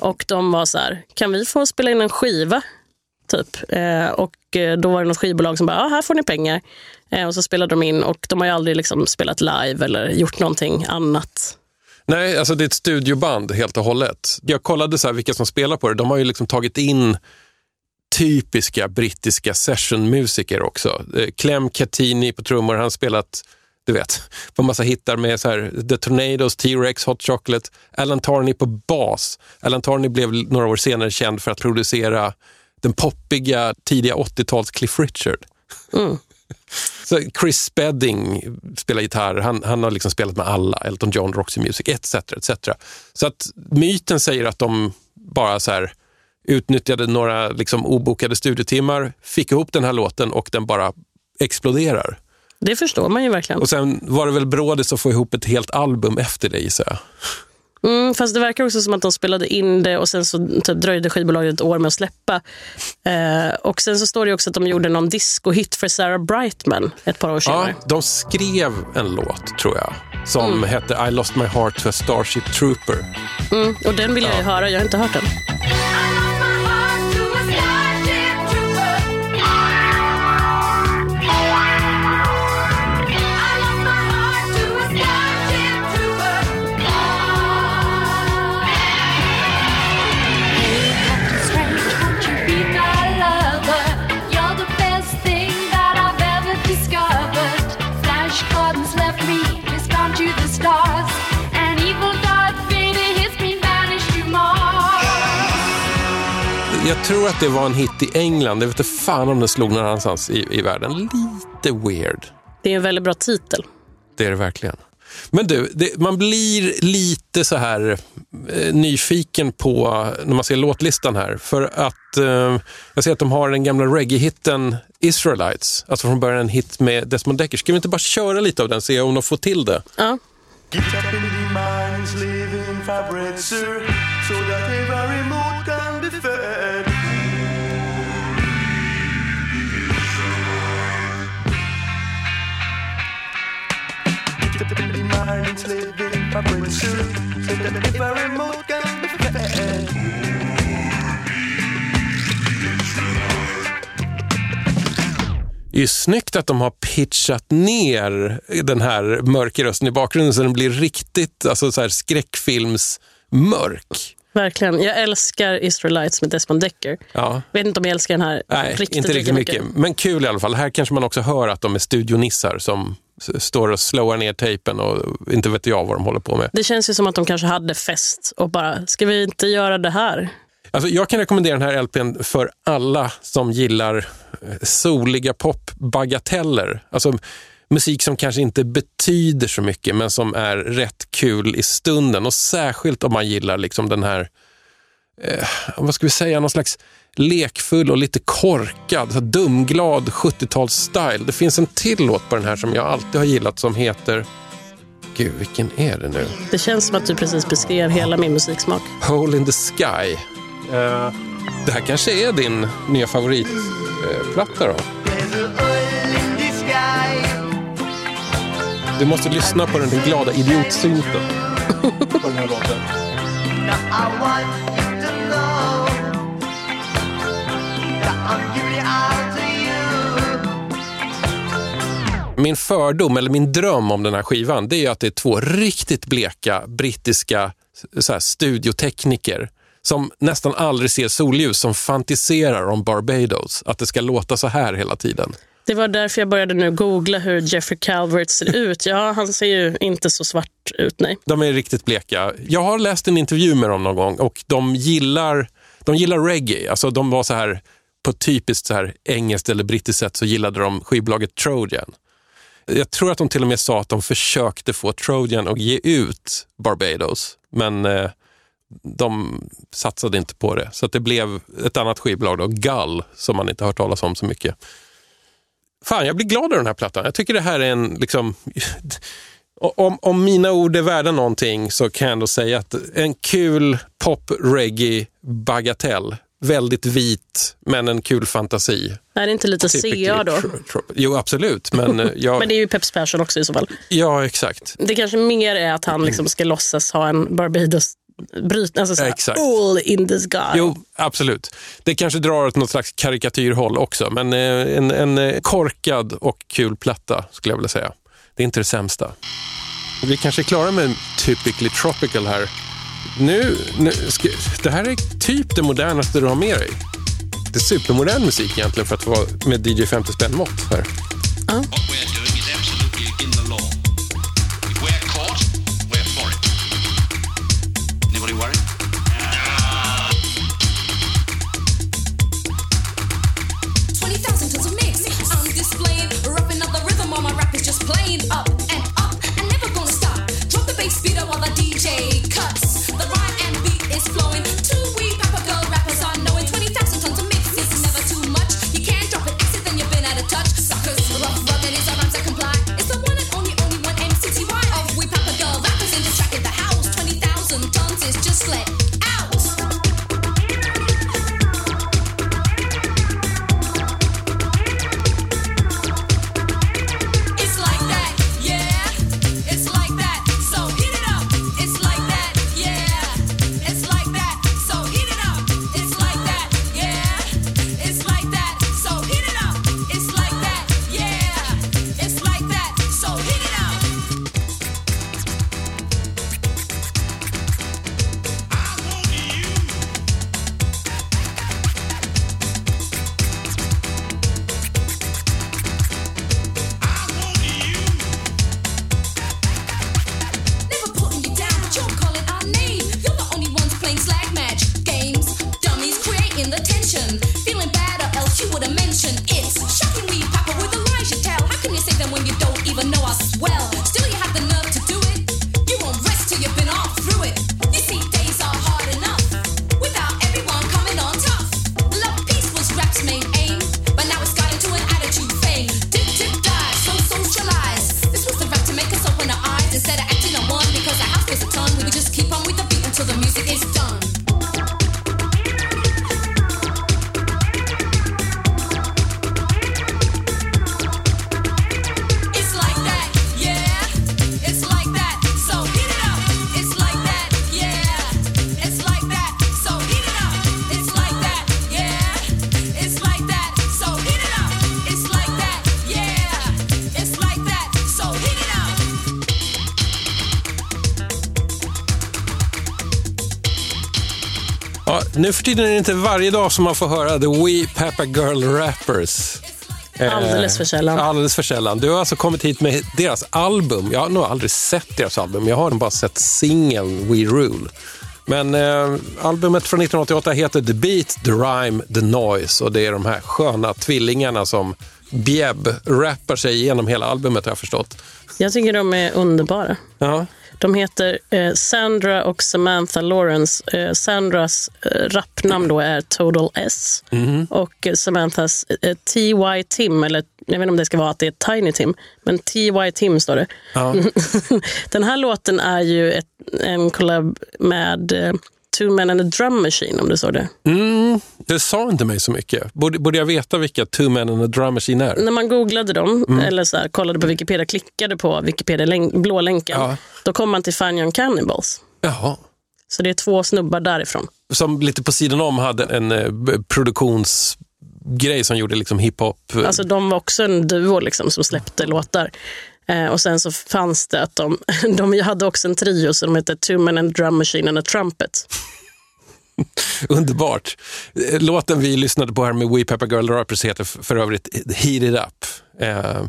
Och de var så här, kan vi få spela in en skiva? Typ. Eh, och eh, då var det något skivbolag som bara, ja här får ni pengar. Och så spelade de in och de har ju aldrig liksom spelat live eller gjort någonting annat. Nej, alltså det är ett studioband helt och hållet. Jag kollade så här vilka som spelar på det. De har ju liksom tagit in typiska brittiska sessionmusiker också. Eh, Clem Catini på trummor, han har spelat du vet, på massa hittar med så här, The Tornadoes, T-Rex, Hot Chocolate. Alan Tarney på bas. Alan Tarney blev några år senare känd för att producera den poppiga tidiga 80-tals Cliff Richard. *laughs* Så Chris Spedding spelar gitarr, han, han har liksom spelat med alla, Elton John, Roxy Music, etc. etc. Så att myten säger att de bara så här utnyttjade några liksom obokade studietimmar, fick ihop den här låten och den bara exploderar. Det förstår man ju verkligen. Och sen var det väl brådis att få ihop ett helt album efter det gissar jag. Mm, fast det verkar också som att de spelade in det och sen så typ, dröjde skivbolaget ett år med att släppa. Eh, och sen så står det också att de gjorde någon disco-hit för Sarah Brightman ett par år Ja, senare. de skrev en låt, tror jag, som hette I lost my heart to a starship trooper. Mm, och den vill jag ju höra, jag har inte hört den. Jag tror att det var en hit i England. Jag vet inte fan om den slog någon annanstans i, i världen. Lite weird. Det är en väldigt bra titel. Det är det verkligen. Men du, det, man blir lite så här eh, nyfiken på när man ser låtlistan här. För att eh, jag ser att de har den gamla reggae-hitten Israelites. Alltså från början en hit med Desmond Decker. Ska vi inte bara köra lite av den se om de får till det? Ja. Living vibration. So that if a remote can be fed. Det är ju snyggt att de har pitchat ner den här mörka rösten i bakgrunden så den blir riktigt alltså så här skräckfilmsmörk. Verkligen. Jag älskar Israelites med Desmond Decker. Ja. Vet inte om jag älskar den här Nej, riktigt, inte riktigt lika mycket. Men kul i alla fall. Här kanske man också hör att de är studionissar som står och slowar ner tejpen och inte vet jag vad de håller på med. Det känns ju som att de kanske hade fest och bara, ska vi inte göra det här? Alltså, jag kan rekommendera den här LPn för alla som gillar eh, soliga popbagateller. Alltså musik som kanske inte betyder så mycket men som är rätt kul i stunden. Och särskilt om man gillar liksom den här, eh, vad ska vi säga, någon slags lekfull och lite korkad, så dumglad 70-tals-style. Det finns en till låt på den här som jag alltid har gillat som heter, gud vilken är det nu? Det känns som att du precis beskrev hela min musiksmak. Hole in the Sky. Eh, det här kanske är din nya favoritplatta då? In the sky. Du måste lyssna på den glada idiotsynten på den här låten. Min fördom, eller min dröm om den här skivan, det är ju att det är två riktigt bleka brittiska här, studiotekniker som nästan aldrig ser solljus, som fantiserar om Barbados. Att det ska låta så här hela tiden. Det var därför jag började nu googla hur Jeffrey Calvert ser ut. Ja, han ser ju inte så svart ut, nej. De är riktigt bleka. Jag har läst en intervju med dem någon gång och de gillar, de gillar reggae. Alltså de var så här, på typiskt så här engelskt eller brittiskt sätt så gillade de skivbolaget Trojan. Jag tror att de till och med sa att de försökte få Trojan att ge ut Barbados, men eh, de satsade inte på det. Så att det blev ett annat skivbolag, då, Gull, som man inte hört talas om så mycket. Fan, jag blir glad av den här plattan. Jag tycker det här är en... liksom *laughs* om, om mina ord är värda någonting så kan jag ändå säga att en kul pop-reggae-bagatell. Väldigt vit, men en kul fantasi. Är det inte lite CA då? Jo, absolut. Men, *laughs* eh, jag, Men det är ju Peps Persson också i så fall. Ja, exakt. Det kanske mer är att han liksom ska låtsas ha en Barbados bryt, alltså såhär, Exakt. all in the sky. Jo, absolut. Det kanske drar åt något slags karikatyrhåll också, men eh, en, en eh, korkad och kul platta skulle jag vilja säga. Det är inte det sämsta. Vi kanske är klara med Typically Tropical här. Nu, nu ska, det här är typ det modernaste du har med dig. Det är supermodern musik egentligen för att vara med DJ 50 spänn mått här. What Slit. Nu för tiden är det inte varje dag som man får höra The We Peppa Girl Rappers. Eh, Alldeles för sällan. Alldeles för sällan. Du har alltså kommit hit med deras album. Jag har nog aldrig sett deras album. Jag har bara sett singeln We Rule. Men eh, albumet från 1988 heter The Beat, The Rhyme, The Noise och det är de här sköna tvillingarna som Bjebb rappar sig igenom hela albumet har jag förstått. Jag tycker de är underbara. Ja. De heter eh, Sandra och Samantha Lawrence. Eh, Sandras eh, rapnamn då är Total S och eh, Samanthas T.Y. Tim, eller jag vet inte om det ska vara att det är Tiny Tim, men T.Y. Tim står det. Ja. *laughs* Den här låten är ju ett, en collab med Two Men and a Drum Machine, om du såg det. Mm, det sa inte mig så mycket. Borde, borde jag veta vilka Two Men and a Drum Machine är? När man googlade dem, Mm. eller så här, kollade på Wikipedia, klickade på Wikipedia blå länken, Ja. då kom man till Fine Young Cannibals. Jaha. Så det är två snubbar därifrån. Som lite på sidan om hade en eh, b- produktionsgrej som gjorde liksom hiphop. eh, Alltså de var också en duo liksom, som släppte låtar. Eh, och sen så fanns det att de, *laughs* de hade också en trio som hette Two Men and Drum Machine and a Trumpet. *laughs* Underbart. Eh, låten vi lyssnade på här med We Pepper Girl Rappers heter för övrigt Heat It Up. Eh,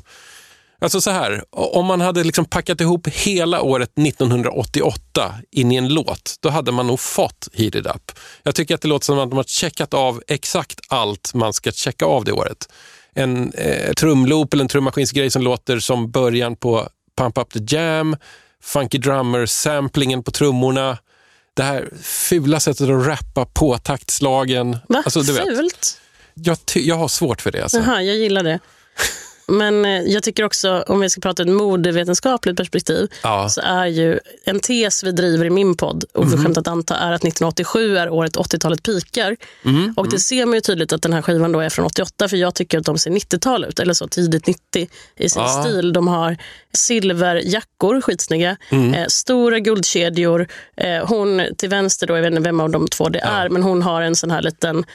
alltså så här, om man hade liksom packat ihop hela året 1988 in i en låt, då hade man nog fått Heat It Up. Jag tycker att det låter som att de har checkat av exakt allt man ska checka av det året. En eh, trumloop eller en trummaskinsgrej som låter som början på Pump Up The Jam, Funky Drummer, samplingen på trummorna, det här fula sättet att rappa på taktslagen. Va? Alltså, Fult? jag, jag har svårt för det. Alltså. Jaha, jag gillar det. Men eh, jag tycker också, om vi ska prata ur ett modevetenskapligt perspektiv, Ja. så är ju en tes vi driver i min podd, Oförskämt att anta, är att 1987 är året 80-talet pikar. Och det ser man ju tydligt att den här skivan då är från 88, för jag tycker att de ser 90-tal ut, eller så tidigt 90 i sin Ja. stil. De har silverjackor, skitsnygga, eh, stora guldkedjor. Eh, hon till vänster, då, jag vet inte vem av de två det är, men hon har en sån här liten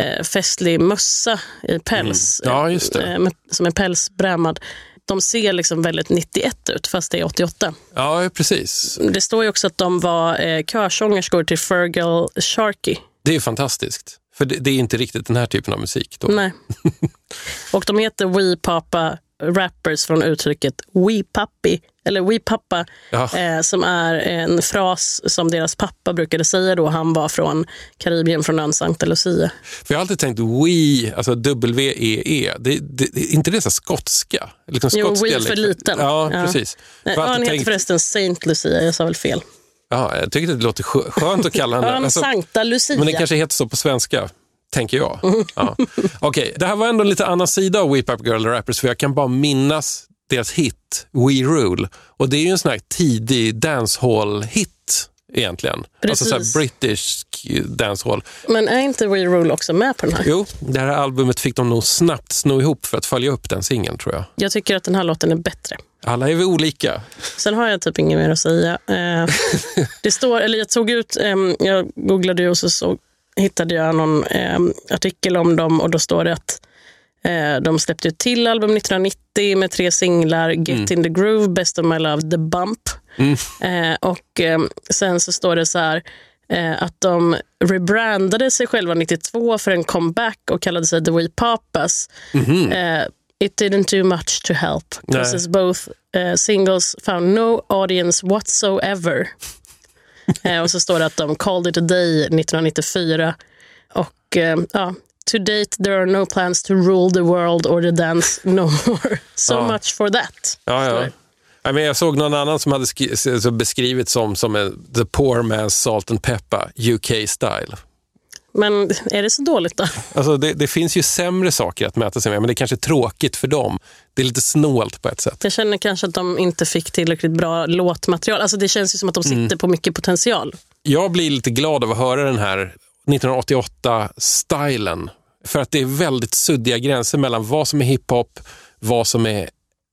eh, festlig mössa i päls, Mm. Ja, just eh, med, som är pälsbrämad. De ser liksom väldigt 91 ut, fast det är 88. Ja, precis. Det står ju också att de var eh, körsångerskor till Fergal Sharkey. Det är fantastiskt. För det, det är inte riktigt den här typen av musik. Då. Nej. *laughs* Och de heter We Papa Rappers från uttrycket We Papi, eller We Pappa, Ja. eh, som är en fras som deras pappa brukade säga då han var från Karibien, från ön Santa Lucia. För jag har alltid tänkt We, alltså W-E-E, det, det, är inte det så skotska? Liksom Jo, We dialekt. för liten. Ja, Ja. precis. Nej, har ön alltid heter tänkt, förresten Saint Lucia, jag sa väl fel. ja, jag tycker det låter skö- skönt att kalla henne. *laughs* Alltså, Sankta Lucia. men det kanske heter så på svenska. Tänker jag. *laughs* Ja. Okej, det här var ändå en lite annan sida av We Pep Girl Rappers, för jag kan bara minnas deras hit We Rule. Och det är ju en sån här tidig dancehall-hit egentligen. Alltså så Precis. brittisk dancehall. Men är inte We Rule också med på den här? Jo, det här albumet fick de nog snabbt sno ihop för att följa upp den singeln tror jag. Jag tycker att den här låten är bättre. Alla är vi olika. Sen har jag typ inget mer att säga. Eh, *laughs* det står, eller jag tog ut, ehm, jag googlade och så, så hittade jag någon ehm, artikel om dem och då står det att de släppte ett till album 1990 med tre singlar, Get in the Groove, Best of My Love, The Bump. Eh, och ehm, sen så står det så här eh, att de rebrandade sig själva 92 för en comeback och kallade sig The We Papas. Eh, It didn't do much to help, because both eh, singles found no audience whatsoever. *laughs* eh, och så står det att de called it a day 1994. Och eh, ja, to date there are no plans to rule the world or the dance *laughs* no more. So Ja. much for that. Ja, ja. jag såg någon annan som hade så beskrivit som, som en, the poor man's salt and pepper, UK style. Men är det så dåligt då? *laughs* Alltså det, det finns ju sämre saker att mäta sig med, men det är kanske är tråkigt för dem. Det är lite snålt på ett sätt. Jag känner kanske att de inte fick tillräckligt bra låtmaterial. Alltså det känns ju som att de sitter på mycket potential. Jag blir lite glad av att höra den här 1988-stylen. För att det är väldigt suddiga gränser mellan vad som är hiphop, vad som är,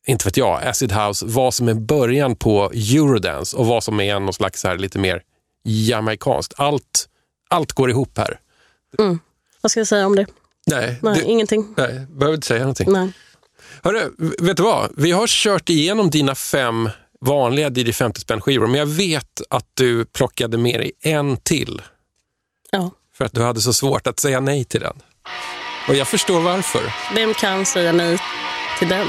inte vet jag, acid house, vad som är början på eurodance och vad som är någon slags här lite mer jamaikanskt. Allt, allt går ihop här. Vad ska jag säga om det? Nej, Nej, du, ingenting. nej behöver inte säga någonting. Nej. Hörru, vet du vad? Vi har kört igenom dina fem vanliga DJ 50 spänn skivor, men jag vet att du plockade med dig en till. Ja. För att du hade så svårt att säga nej till den. Och jag förstår varför. Vem kan säga nej till den?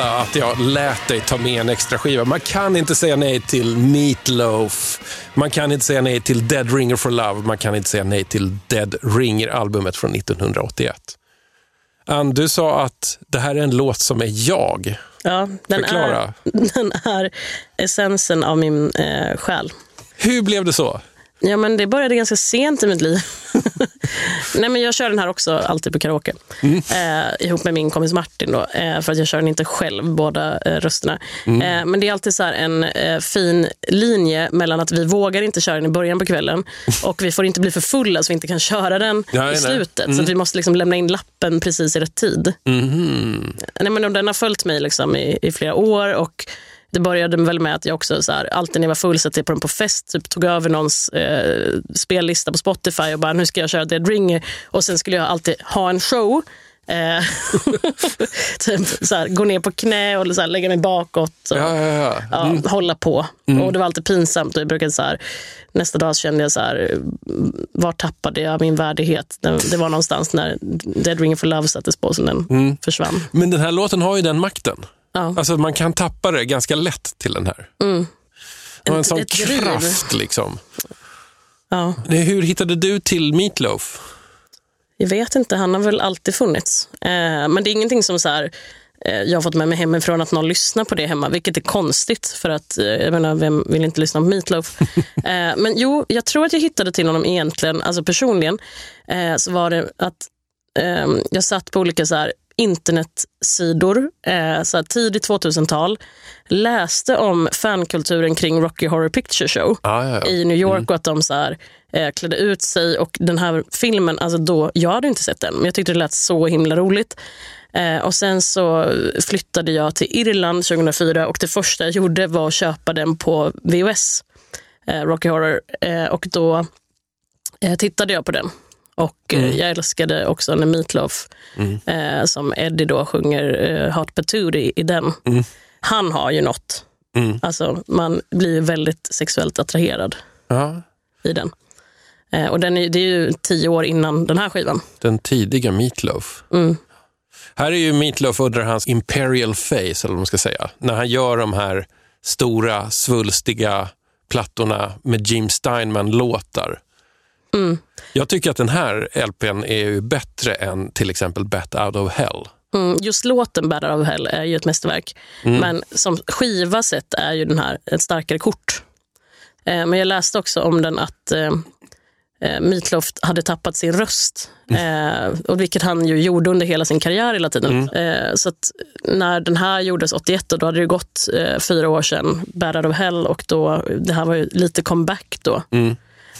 Alla att jag lät dig ta med en extra skiva. Man kan inte säga nej till Meatloaf. Man kan inte säga nej till Dead Ringer for Love. Man kan inte säga nej till Dead Ringer-albumet från 1981. Ann, du sa att det här är en låt som är jag. Ja, den, Förklara. är, *laughs* den är essensen av min eh, själ. Hur blev det så? Ja, men det började ganska sent i mitt liv. *laughs* Nej, men jag kör den här också alltid på karaoke. Eh, ihop med min kompis Martin. Då, eh, för att jag kör den inte själv, båda eh, rösterna. Eh, men det är alltid så en eh, fin linje mellan att vi vågar inte köra den i början på kvällen *laughs* och vi får inte bli för fulla så vi inte kan köra den nej. i slutet. Så att vi måste liksom lämna in lappen precis i rätt tid. Nej, men den har följt mig liksom i, i flera år. och det började väl med att jag också så här, alltid när jag var full satte på den på fest, typ, tog över någons eh, spellista på Spotify och bara nu ska jag köra Dead Ringer. Och sen skulle jag alltid ha en show Eh, *laughs* typ så här, gå ner på knä och så här, lägga mig bakåt. Och, Ja, ja, ja. ja, hålla på. Och det var alltid pinsamt. Och jag brukade så här, nästa dag kände jag så här, var tappade jag min värdighet? Det, det var någonstans när Dead Ring for Love sattes på som den försvann. Men den här låten har ju den makten. Ja. Alltså man kan tappa det ganska lätt till den här. Har en Ett- sån ett driv. kraft liksom. Ja. Hur hittade du till Meatloaf? Jag vet inte, han har väl alltid funnits. Eh, men det är ingenting som så här, eh, jag har fått med mig hemifrån att någon lyssnar på det hemma, vilket är konstigt för att eh, jag menar, vem vill inte lyssna på Meatloaf? *laughs* men jo, jag tror att jag hittade till honom egentligen, alltså personligen, så var det att jag satt på olika så här, internetsidor, eh, så tidigt 2000-tal, läste om fankulturen kring Rocky Horror Picture Show Ja, ja, ja. i New York och att de så här, eh, klädde ut sig. Och den här filmen, alltså då, jag hade inte sett den, men jag tyckte det lät så himla roligt. Eh, och Sen så flyttade jag till Irland 2004 och det första jag gjorde var att köpa den på VHS, eh, Rocky Horror. Eh, och då eh, tittade jag på den. Och eh, jag älskade också när Meatloaf, eh, som Eddie då sjunger eh, Heart Patootie i den. Han har ju något. Alltså, man blir väldigt sexuellt attraherad Ja, i den. Eh, och den är, det är ju tio år innan den här skivan. den tidiga Meatloaf. Mm. Här är ju Meatloaf under hans imperial face, eller vad man ska säga. När han gör de här stora, svulstiga plattorna med Jim Steinman-låtar. Mm. Jag tycker att den här LPn är ju bättre än till exempel Bat Out of Hell. Mm, just låten Bad Out of Hell är ju ett mästerverk. Men som skiva sett är ju den här ett starkare kort. Eh, men jag läste också om den att eh, eh, Meatloaf hade tappat sin röst. Eh, och vilket han ju gjorde under hela sin karriär hela tiden. Eh, så när den här gjordes 81, och då hade det gått eh, fyra år sedan, Bad Out of Hell, och då, det här var ju lite comeback då.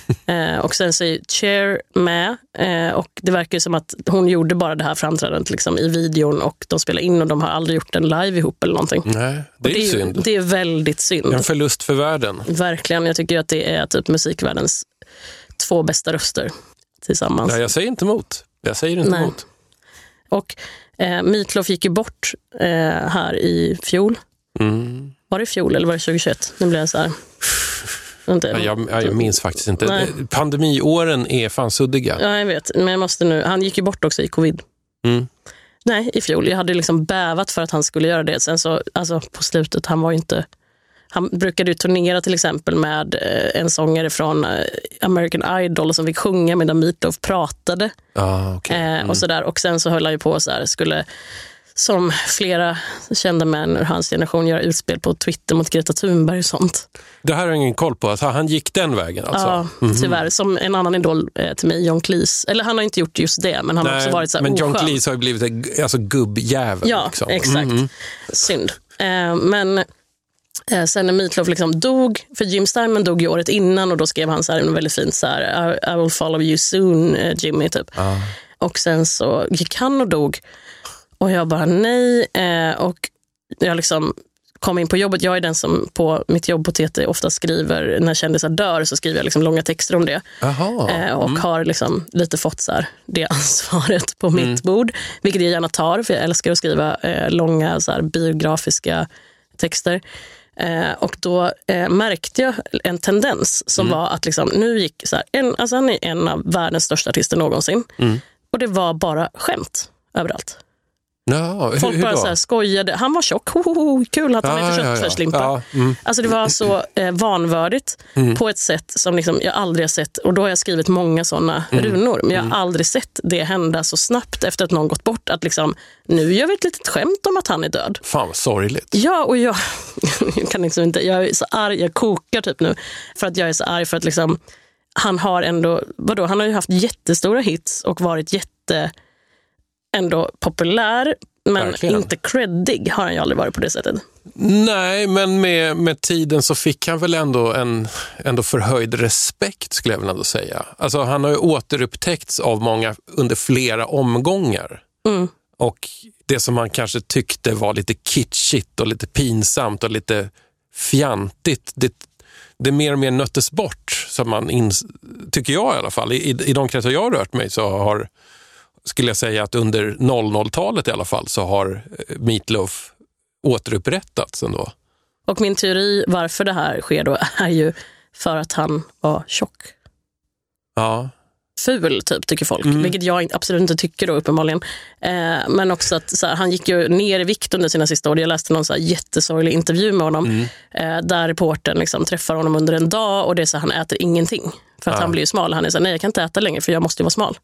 *laughs* Eh, och sen så är Cher med eh, och det verkar som att hon gjorde bara det här framträdandet liksom, i videon och de spelade in och de har aldrig gjort en live ihop eller någonting. Nej, det är ju ju- synd. Det är väldigt synd. En förlust för världen. Verkligen. Jag tycker att det är typ musikvärldens två bästa röster tillsammans. Nej, jag säger inte emot. Jag säger inte Nej. emot. Och eh, Meatloaf gick ju bort eh, här i fjol. Mm. Var det i fjol eller var det 2021? Nu blir jag så här... *laughs* Ja, jag, ja, jag minns faktiskt inte. Nej. Pandemiåren är fan suddiga. Ja, jag vet. Men jag måste nu... Han gick ju bort också i covid. Mm. Nej, i fjol. Jag hade liksom bävat för att han skulle göra det. Sen så, alltså på slutet, han var ju inte... Han brukade ju turnera till exempel med eh, en sångare från eh, American Idol som fick sjunga medan Meatloaf pratade. Ah, okay. Eh, och, sådär. och sen så höll han ju på så här, skulle som flera kända män ur hans generation göra utspel på Twitter mot Greta Thunberg och sånt. Det här har jag ingen koll på. Att han gick den vägen alltså? Ja, tyvärr. Som en annan idol eh, till mig, John Cleese. Eller han har inte gjort just det, men han har också varit så här men John oskön. Cleese har ju blivit en alltså, gubbjävel. Ja, liksom. exakt. Synd. Eh, men eh, sen när Meatloaf liksom dog, för Jim Steinman dog ju året innan och då skrev han så en väldigt fint så här, I, I will follow you soon eh, Jimmy. Typ. Och sen så gick han och dog. Och jag bara nej. Eh, och jag liksom kom in på jobbet. Jag är den som på mitt jobb på TT ofta skriver, när kändisar dör så skriver jag liksom långa texter om det. Eh, och har liksom lite fått så här, det *laughs* ansvaret på mitt bord. Vilket jag gärna tar, för jag älskar att skriva eh, långa så här, biografiska texter. Eh, och då eh, märkte jag en tendens som var att liksom, nu gick så här, en, alltså han är en av världens största artister någonsin. Och det var bara skämt överallt. Ja, hur, Folk hur bara så här skojade. Han var tjock, ho, ho, ho, kul att han Ja, är ja, ja. köttfärslimpa. Ja, mm. Alltså det var så eh, vanvördigt på ett sätt som liksom jag aldrig har sett. Och då har jag skrivit många såna Mm. runor. Men jag har aldrig sett det hända så snabbt efter att någon gått bort. Att liksom, nu gör vi ett litet skämt om att han är död. Fan vad sorgligt. Ja, och jag, *laughs* jag kan liksom inte, jag är så arg, jag kokar typ nu. För att jag är så arg för att liksom, han har ändå, vadå, han har ju haft jättestora hits och varit jätte, ändå populär. Men Verkligen. inte creddig har han ju aldrig varit på det sättet. Nej, men med, med tiden så fick han väl ändå en ändå förhöjd respekt skulle jag väl ändå säga. Alltså han har ju återupptäckts av många under flera omgångar. Mm. Och det som man kanske tyckte var lite kitschigt och lite pinsamt och lite fjantigt, det, det mer och mer nöttes bort. Som man ins- tycker jag i alla fall. I, I de kretsar jag har rört mig så har, skulle jag säga att under 00-talet i alla fall så har eh, Meatloaf återupprättats ändå. Och min teori varför det här sker då är ju för att han var tjock. Ja, Ful, typ, tycker folk. Vilket jag absolut inte tycker då, uppenbarligen. Eh, men också att här, han gick ju ner i vikt under sina sista år. Jag läste någon så här, jättesorglig intervju med honom. Eh, där reportern liksom träffar honom under en dag och det är så här, han äter ingenting. För att han blir ju smal. Han är så här, nej jag kan inte äta längre för jag måste ju vara smal.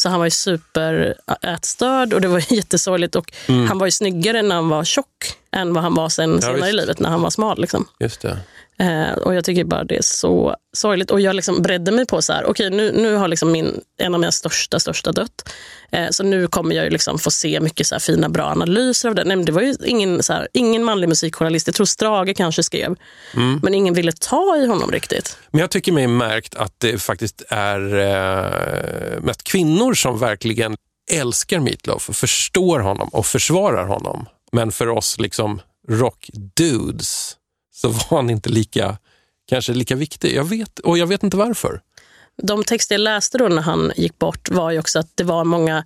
Så han var ju superätstörd och det var *laughs* jättesorgligt. Och Han var ju snyggare när han var tjock än vad han var sen senare i visst. livet när han var smal. Liksom. just det. Eh, och jag tycker bara det är så sorgligt. Och jag liksom beredde mig på så här, okej nu, nu har liksom min, en av mina största, största dött. Eh, så nu kommer jag ju liksom få se mycket så fina, bra analyser av det. Nej, det var ju ingen, så här, ingen manlig musikjournalist, jag tror Strage kanske skrev. Men ingen ville ta i honom riktigt. Men jag tycker mig märkt att det faktiskt är eh, mest kvinnor som verkligen älskar Meatloaf och förstår honom och försvarar honom. Men för oss liksom rock-dudes så *laughs* var han inte lika, kanske lika viktig. Jag vet, och jag vet inte varför. De texter jag läste då när han gick bort var ju också att det var många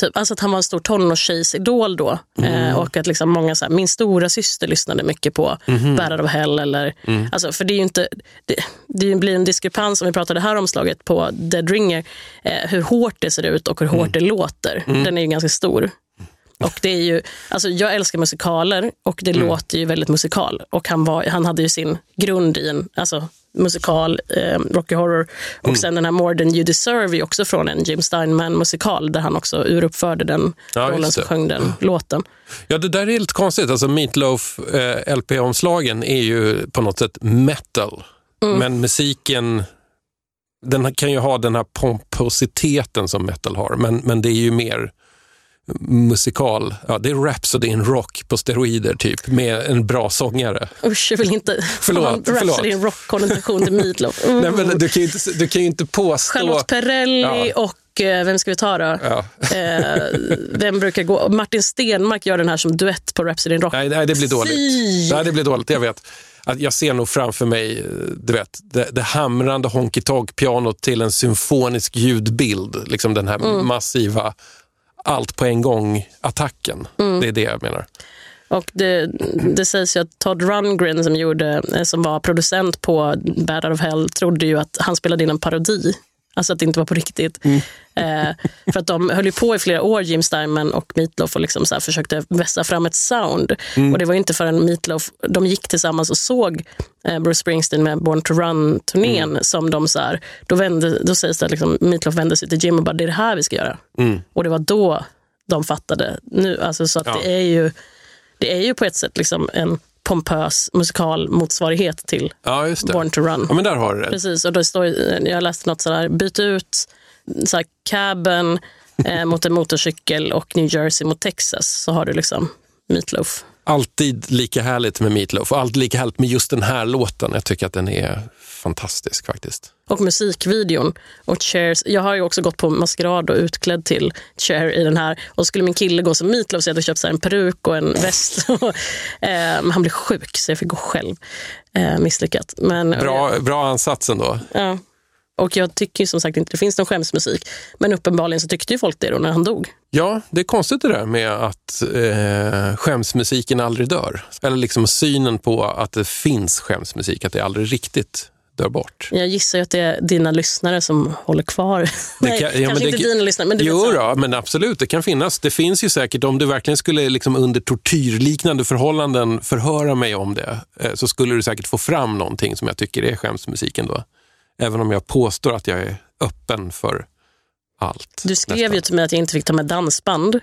Typ, alltså att han var en stor tonårstjejsidol då. Eh, och att liksom många, så här, min stora syster lyssnade mycket på Bad Out of Hell. Eller, alltså, för det, är inte, det, det blir en diskrepans, om vi pratar det här omslaget på Dead Ringer, eh, hur hårt det ser ut och hur hårt det låter. Den är ju ganska stor. Och det är ju, alltså jag älskar musikaler och det låter ju väldigt musikal. Och han, var, han hade ju sin grund i en alltså, musikal, eh, Rocky Horror. Och sen den här More than you deserve är också från en Jim Steinman-musikal där han också uruppförde den Ja, rollen som sjöng den låten. Ja, det där är lite konstigt. Alltså Meatloaf eh, LP-omslagen är ju på något sätt metal. Men musiken, den kan ju ha den här pompositeten som metal har. Men, men det är ju mer musikal. Ja, det är Rhapsody in rock på steroider typ, med en bra sångare. Usch, jag vill inte Förlåt, ha. Rhapsody in rock-konnotation till Meatloaf. Mm. *laughs* Nej, men du, kan ju inte, du kan inte påstå... Charlotte Perrelli Ja. och eh, vem ska vi ta då? Ja. Eh, vem brukar gå? Martin Stenmark gör den här som duett på Rhapsody in rock. Nej, nej, det blir dåligt. Fy! Nej, det blir dåligt, jag vet. Jag ser nog framför mig du vet, det, det hamrande honky pianot till en symfonisk ljudbild. Liksom den här Mm. massiva allt på en gång-attacken. Mm. Det är det jag menar. Och det, det sägs ju att Todd Rundgren som, gjorde, eh, som var producent på Bad Out of Hell trodde ju att han spelade in en parodi. Alltså att det inte var på riktigt. Eh, för att de höll ju på i flera år, Jim Steinman och Meatloaf, och liksom så försökte vässa fram ett sound. Och det var inte förrän Meatloaf, de gick tillsammans och såg eh, Bruce Springsteen med Born to Run-turnén som de så här, då, vände, då sägs det att liksom, Meatloaf vände sig till Jim och bara, det är det här vi ska göra. Och det var då de fattade. Nu, alltså, så att Ja. det är ju det är ju på ett sätt liksom en pompös musikalmotsvarighet till Ja. Born to Run. Ja, men där har du det. Precis, och då står, jag läste något sådär, byt ut så här, cabin eh, mot en motorcykel och New Jersey mot Texas, så har du liksom Meatloaf. Alltid lika härligt med Meatloaf och alltid lika härligt med just den här låten. Jag tycker att den är fantastisk faktiskt. Och musikvideon. Och Chairs. Jag har ju också gått på maskerad och utklädd till Cher i den här. Och skulle min kille gå som Meatloaf så jag hade köpt så en peruk och en väst. *laughs* eh, men han blev sjuk så jag fick gå själv. Eh, misslyckat. Men, Bra, bra ansats ändå. Ja. Och jag tycker som sagt inte det finns någon skämsmusik. Men uppenbarligen så tyckte ju folk det då när han dog. Ja, det är konstigt det där med att eh, skämsmusiken aldrig dör. Eller liksom synen på att det finns skämsmusik, att det aldrig riktigt dör bort. Jag gissar ju att det är dina lyssnare som håller kvar. Nej, kan- ja, men kanske det inte dina lyssnare. Men du jo, då, men absolut, det kan finnas. Det finns ju säkert, om du verkligen skulle liksom under tortyrliknande förhållanden förhöra mig om det, eh, så skulle du säkert få fram någonting som jag tycker är skämsmusiken då. Även om jag påstår att jag är öppen för allt. du skrev nästan. ju till mig att jag inte fick ta med dansband.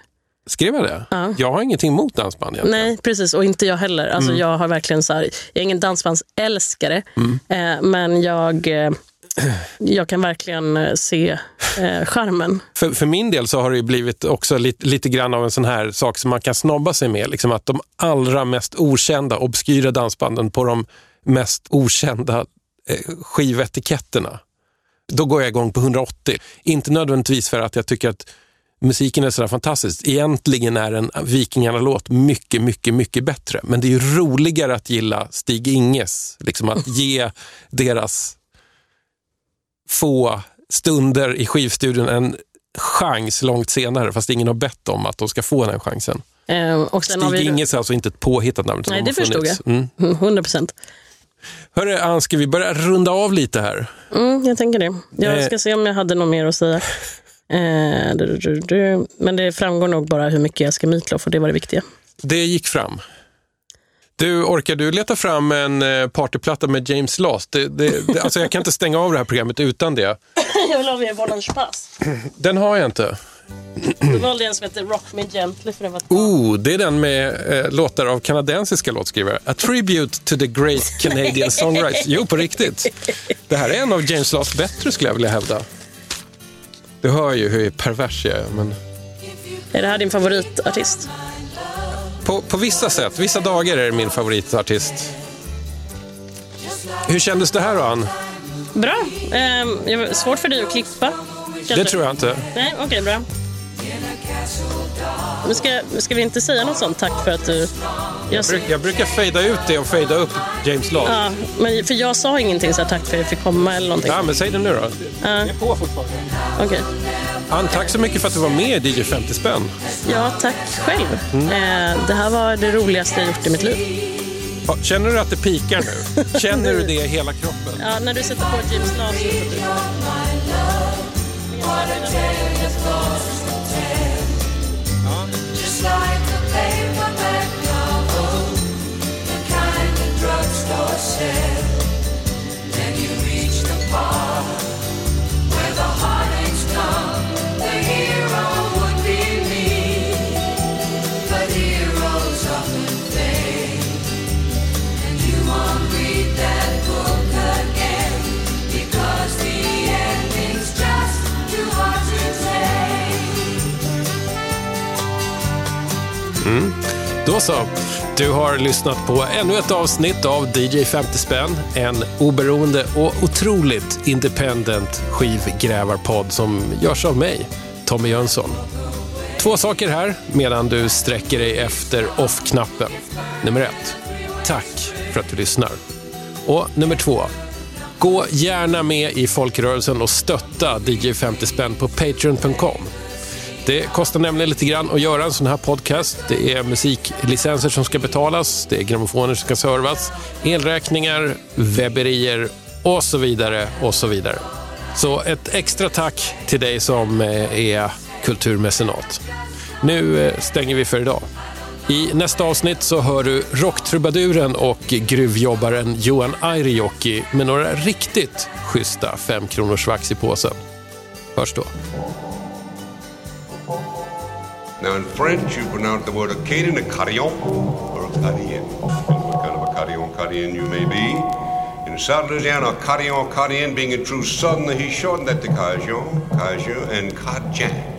Skrev jag det? Ja. Jag har ingenting emot dansband egentligen. Nej, precis. Och inte jag heller. Alltså, Mm. Jag har verkligen så här, jag är ingen dansbandsälskare, eh, men jag, eh, jag kan verkligen eh, se eh, charmen. För, för min del så har det ju blivit också lite, lite grann av en sån här sak som man kan snobba sig med. Liksom att de allra mest okända, obskyra dansbanden på de mest okända skivetiketterna. Då går jag igång på 180. Inte nödvändigtvis för att jag tycker att musiken är sådär fantastisk. Egentligen är en Vikingarna-låt mycket, mycket, mycket bättre. Men det är ju roligare att gilla Stig Inges. Liksom att ge deras få stunder i skivstudion en chans långt senare, fast ingen har bett om att de ska få den chansen. Eh, och Stig vi... Inges är alltså inte ett påhittat namn. Nej, de det förstod jag. Mm. Mm, 100 procent. Hörru, Ann, ska vi börja runda av lite här? Mm, jag tänker det. Jag Eh. ska se om jag hade något mer att säga. Eh, du, du, du. Men det framgår nog bara hur mycket jag ska meatloaf och det var det viktiga. Det gick fram. Du, orkar du leta fram en eh, partyplatta med James Last? Det, det, det, alltså jag kan inte stänga av det här programmet utan det. *laughs* jag vill ha mer Pass. Den har jag inte. Då valde jag en som heter Rock Me Gently för det var Oh, det är den med eh, låtar av kanadensiska låtskrivare. A tribute to the great Canadian songwriters. Jo, på riktigt. Det här är en av James Lasts bättre skulle jag vilja hävda. Du hör ju hur pervers jag är. Men Är det här din favoritartist? på, på vissa sätt, vissa dagar är det min favoritartist. Hur kändes det här då, Ann? Bra. Var- svårt för dig att klippa? Det kanske? tror jag inte. Nej, okej, bra. Men ska, ska vi inte säga något sånt tack för att du... Jag, Bruk- Jag brukar fejda ut det och fejda upp James Last. ja, men för jag sa ingenting så här, tack för att jag fick komma eller någonting. Ja, men säg det nu då. Ja. Jag är på fortfarande. Okej. Ann, tack så mycket för att du var med i DJ 50 spänn. Ja, tack själv. Eh, det här var det roligaste jag gjort i mitt liv. Ja, Känner du att det pikar nu? *laughs* Känner du det i hela kroppen? Ja, när du sätter på James Last så får du... where the heartaches come. The hero Mm. Då så. Du har lyssnat på ännu ett avsnitt av DJ 50 spänn. En oberoende och otroligt independent skivgrävarpodd som görs av mig, Tommy Jönsson. Två saker här medan du sträcker dig efter off-knappen. Nummer ett, tack för att du lyssnar. Och nummer två, gå gärna med i folkrörelsen och stötta DJ 50 spänn på patreon.com. Det kostar nämligen lite grann att göra en sån här podcast. Det är musiklicenser som ska betalas, det är grammofoner som ska servas, elräkningar, webberier och så vidare och så vidare. Så ett extra tack till dig som eh, är kulturmecenat. Nu eh, stänger vi för idag. I nästa avsnitt så hör du rocktrubaduren och gruvjobbaren Johan Airijoki med några riktigt schyssta femkronors vax i påsen. Hörs då. Now, in French, you pronounce the word Acadian a carillon or a carillon. What kind of a carillon, carillon you may be. In South Louisiana, carillon, carillon being a true southern, he shortened that to cajun, cajun, and cajun.